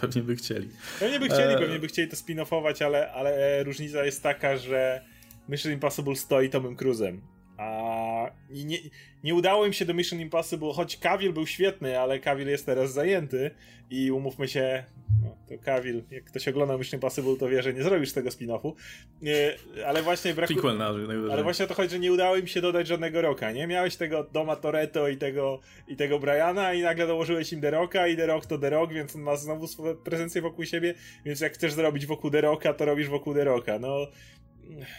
Pewnie by chcieli. Pewnie by chcieli, e... pewnie by chcieli to spin-offować, ale, ale różnica jest taka, że Mission Impossible stoi Tomem Cruzem a nie, nie udało im się do Mission Impossible, choć Cavill był świetny, ale Cavill jest teraz zajęty i umówmy się, Cavill, jak ktoś oglądał Mission Impossible, to wie, że nie zrobisz tego spin-offu. ale właśnie brakuje... Ale właśnie o to chodzi, że nie udało im się dodać żadnego roka, nie? Miałeś tego Doma Toretto i tego, i tego Briana i nagle dołożyłeś im The Rocka i The Rock to The Rock, więc on ma znowu swoją prezencję wokół siebie, więc jak chcesz zrobić wokół The Rocka, to robisz wokół The Rocka. No,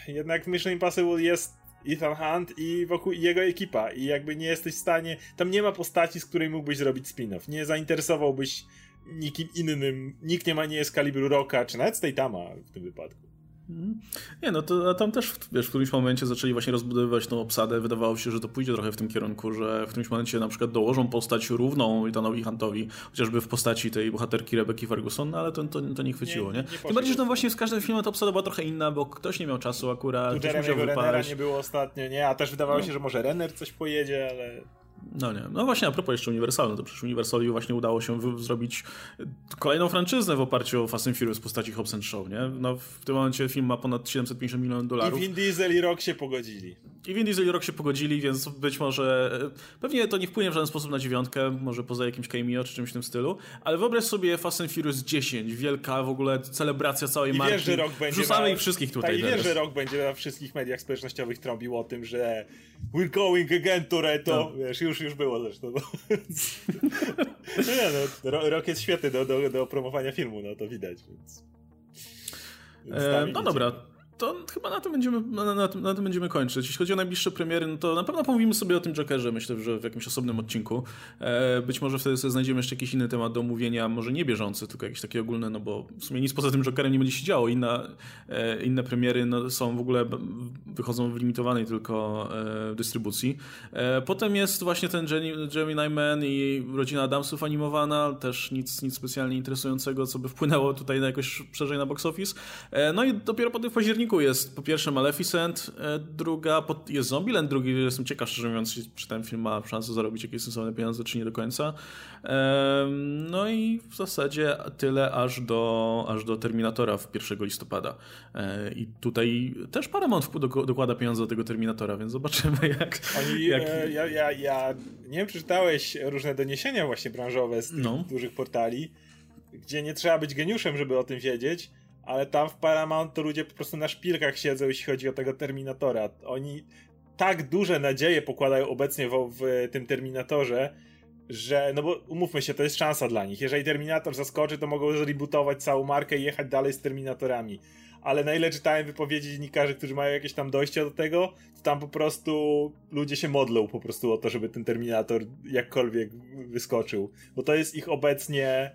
jednak Mission Impossible jest Ethan Hunt i wokół jego ekipa i jakby nie jesteś w stanie, tam nie ma postaci, z której mógłbyś zrobić spin-off, nie zainteresowałbyś nikim innym, nikt nie ma, nie jest kalibru Rocka, czy nawet Statama w tym wypadku. Mhm. Nie, no to tam też wiesz, w którymś momencie zaczęli właśnie rozbudowywać tą obsadę. Wydawało się, że to pójdzie trochę w tym kierunku, że w którymś momencie na przykład dołożą postać równą Ethanowi Huntowi, chociażby w postaci tej bohaterki Rebeki Ferguson, no ale to, to, to nie chwyciło, nie? nie? nie Tym bardziej, że tam właśnie z każdym filmem ta obsada była trochę inna, bo ktoś nie miał czasu akurat. Tu Jeremy'ego Rennera nie było ostatnio, nie? A też wydawało no. się, że może Renner coś pojedzie, ale... No nie. No właśnie, a propos jeszcze Universalu, to przecież Universalowi właśnie udało się zrobić kolejną franczyznę w oparciu o Fast and Furious w postaci Hobbs Show, nie? No w tym momencie film ma ponad 750 milionów dolarów. I Vin Diesel i Rock się pogodzili. I Vin Diesel i Rock się pogodzili, więc być może pewnie to nie wpłynie w żaden sposób na dziewiątkę, może poza jakimś cameo czy czymś w tym stylu, ale wyobraź sobie Fast and Furious 10, wielka w ogóle celebracja całej I marki. Wiesz, że Rock będzie Wrzucamy ich wszystkich tutaj tak, I wiesz, że Rock będzie na wszystkich mediach społecznościowych trąbił o tym, że we're going again Toretto, no. wiesz, już, już było zresztą. No. [laughs] nie, no, Rock jest świetny do, do, do promowania filmu, no to widać, więc... więc e, no dobra, to chyba na tym, będziemy, na, na, tym, na tym będziemy kończyć. Jeśli chodzi o najbliższe premiery, no to na pewno pomówimy sobie o tym Jokerze, myślę, że w jakimś osobnym odcinku. E, być może wtedy sobie znajdziemy jeszcze jakiś inny temat do omówienia, może nie bieżący, tylko jakiś taki ogólny, no bo w sumie nic poza tym Jokerem nie będzie się działo. Inna, e, inne premiery no, są w ogóle, wychodzą w limitowanej tylko e, dystrybucji. E, potem jest właśnie ten Jeremy Nyman i Rodzina Adamsów animowana, też nic, nic specjalnie interesującego, co by wpłynęło tutaj na jakoś szerzej na box office. E, no i dopiero potem w październiku jest po pierwsze Maleficent, e, druga jest Zombieland, drugi jestem ciekaw, szczerze mówiąc, czy ten film ma szansę zarobić jakieś sensowne pieniądze, czy nie do końca. No i w zasadzie tyle aż do, aż do Terminatora w 1 listopada. E, I tutaj też Paramount dokłada pieniądze do tego Terminatora, więc zobaczymy [laughs] jak... Oni, jak... E, ja, ja, ja nie wiem, czy czytałeś różne doniesienia właśnie branżowe z tych no. dużych portali, gdzie nie trzeba być geniuszem, żeby o tym wiedzieć, ale tam w Paramount to ludzie po prostu na szpilkach siedzą, jeśli chodzi o tego Terminatora. Oni tak duże nadzieje pokładają obecnie w, w tym Terminatorze, że, no bo umówmy się, to jest szansa dla nich. Jeżeli Terminator zaskoczy, to mogą zrebootować całą markę i jechać dalej z Terminatorami. Ale na ile czytałem wypowiedzi dziennikarzy, którzy mają jakieś tam dojście do tego, to tam po prostu ludzie się modlą po prostu o to, żeby ten Terminator jakkolwiek wyskoczył. Bo to jest ich obecnie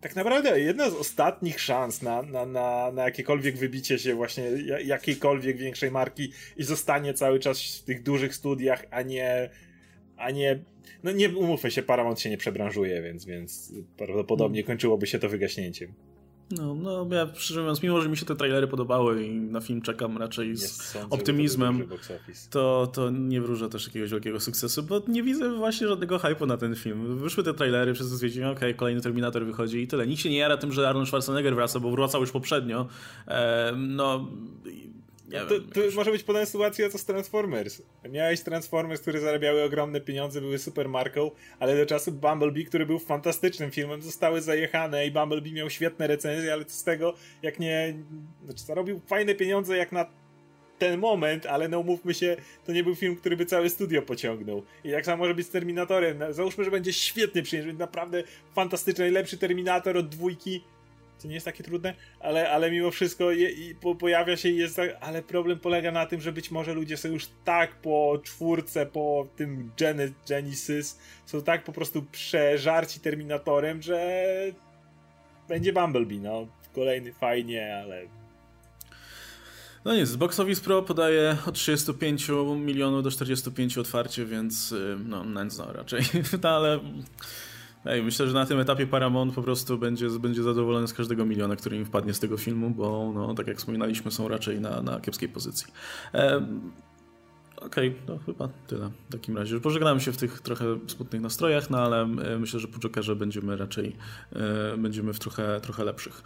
tak naprawdę jedna z ostatnich szans na, na, na, na jakiekolwiek wybicie się właśnie jakiejkolwiek większej marki i zostanie cały czas w tych dużych studiach, a nie a nie no nie umówmy się, Paramount się nie przebranżuje, więc, więc prawdopodobnie kończyłoby się to wygaśnięciem. No, no ja szczerze mówiąc, mimo że mi się te trailery podobały i na film czekam raczej z sądzę, optymizmem, to, to nie wróżę też jakiegoś wielkiego sukcesu, bo nie widzę właśnie żadnego hypu na ten film. Wyszły te trailery, wszyscy stwierdzili, okej, okay, kolejny Terminator wychodzi i tyle. Nikt się nie jara tym, że Arnold Schwarzenegger wraca, bo wracał już poprzednio. E, no to, to może być podobna sytuacja co z Transformers. Miałeś Transformers, które zarabiały ogromne pieniądze, były super marką, ale do czasu Bumblebee, który był fantastycznym filmem, zostały zajechane i Bumblebee miał świetne recenzje, ale z tego, jak nie... Znaczy, zarobił fajne pieniądze jak na ten moment, ale no umówmy się, to nie był film, który by całe studio pociągnął. I tak samo może być z Terminatorem. Załóżmy, że będzie świetny przyjęty, naprawdę fantastyczny, najlepszy Terminator od dwójki, to nie jest takie trudne, ale, ale mimo wszystko je, po, pojawia się i jest tak, ale problem polega na tym, że być może ludzie są już tak po czwórce, po tym Genesis, są tak po prostu przeżarci Terminatorem, że będzie Bumblebee, no. Kolejny fajnie, ale No nic, Box Office Pro podaje od 35 milionów do 45 otwarcie, więc y, no nędzno raczej, [laughs] no, ale Ej, myślę, że na tym etapie Paramount po prostu będzie, będzie zadowolony z każdego miliona, który im wpadnie z tego filmu, bo no, tak jak wspominaliśmy, są raczej na, na kiepskiej pozycji. E, Okej, okay, no chyba tyle w takim razie. Pożegnamy się w tych trochę smutnych nastrojach, no ale e, myślę, że po Jokerze będziemy raczej e, będziemy w trochę, trochę lepszych.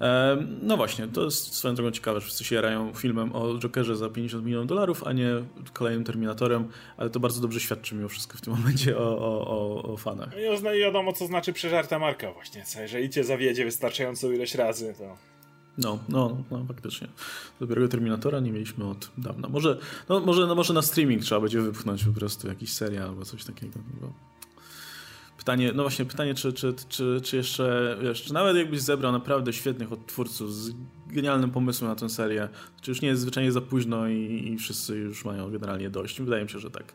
E, no właśnie, to jest swoją drogą ciekawe, że wszyscy się jarają filmem o Jokerze za 50 milionów dolarów, a nie kolejnym Terminatorem, ale to bardzo dobrze świadczy mimo wszystko w tym momencie o, o, o, o fanach. No i wiadomo, co znaczy przeżarta marka właśnie. Jeżeli cię zawiedzie wystarczającą ilość razy, to no, no, no, faktycznie. Dobrego Terminatora nie mieliśmy od dawna. Może, no, może, no, może na streaming trzeba będzie wypchnąć po prostu jakiś serial albo coś takiego. Bo... Pytanie, no właśnie, pytanie, czy, czy, czy, czy jeszcze, wiesz, czy nawet jakbyś zebrał naprawdę świetnych odtwórców z genialnym pomysłem na tę serię, czy już nie jest zwyczajnie za późno i, i wszyscy już mają generalnie dość? Wydaje mi się, że tak.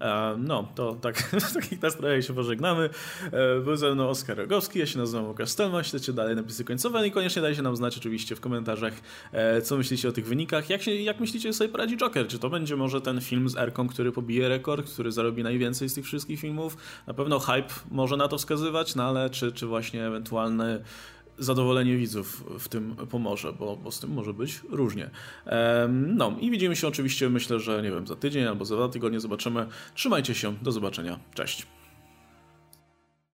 E, no, to tak, [laughs] w takich nastrojach się pożegnamy. E, był ze mną Oskar Rogowski, ja się nazywam Łukasz Stelma, śledźcie dalej napisy końcowe no i koniecznie dajcie nam znać oczywiście w komentarzach, e, co myślicie o tych wynikach. Jak, się, jak myślicie, sobie poradzi Joker? Czy to będzie może ten film z Erką, który pobije rekord, który zarobi najwięcej z tych wszystkich filmów? Na pewno hype może na to wskazywać, no ale czy, czy właśnie ewentualny zadowolenie widzów w tym pomoże, bo, bo z tym może być różnie. No i widzimy się oczywiście, myślę, że nie wiem, za tydzień albo za dwa tygodnie zobaczymy. Trzymajcie się, do zobaczenia. Cześć.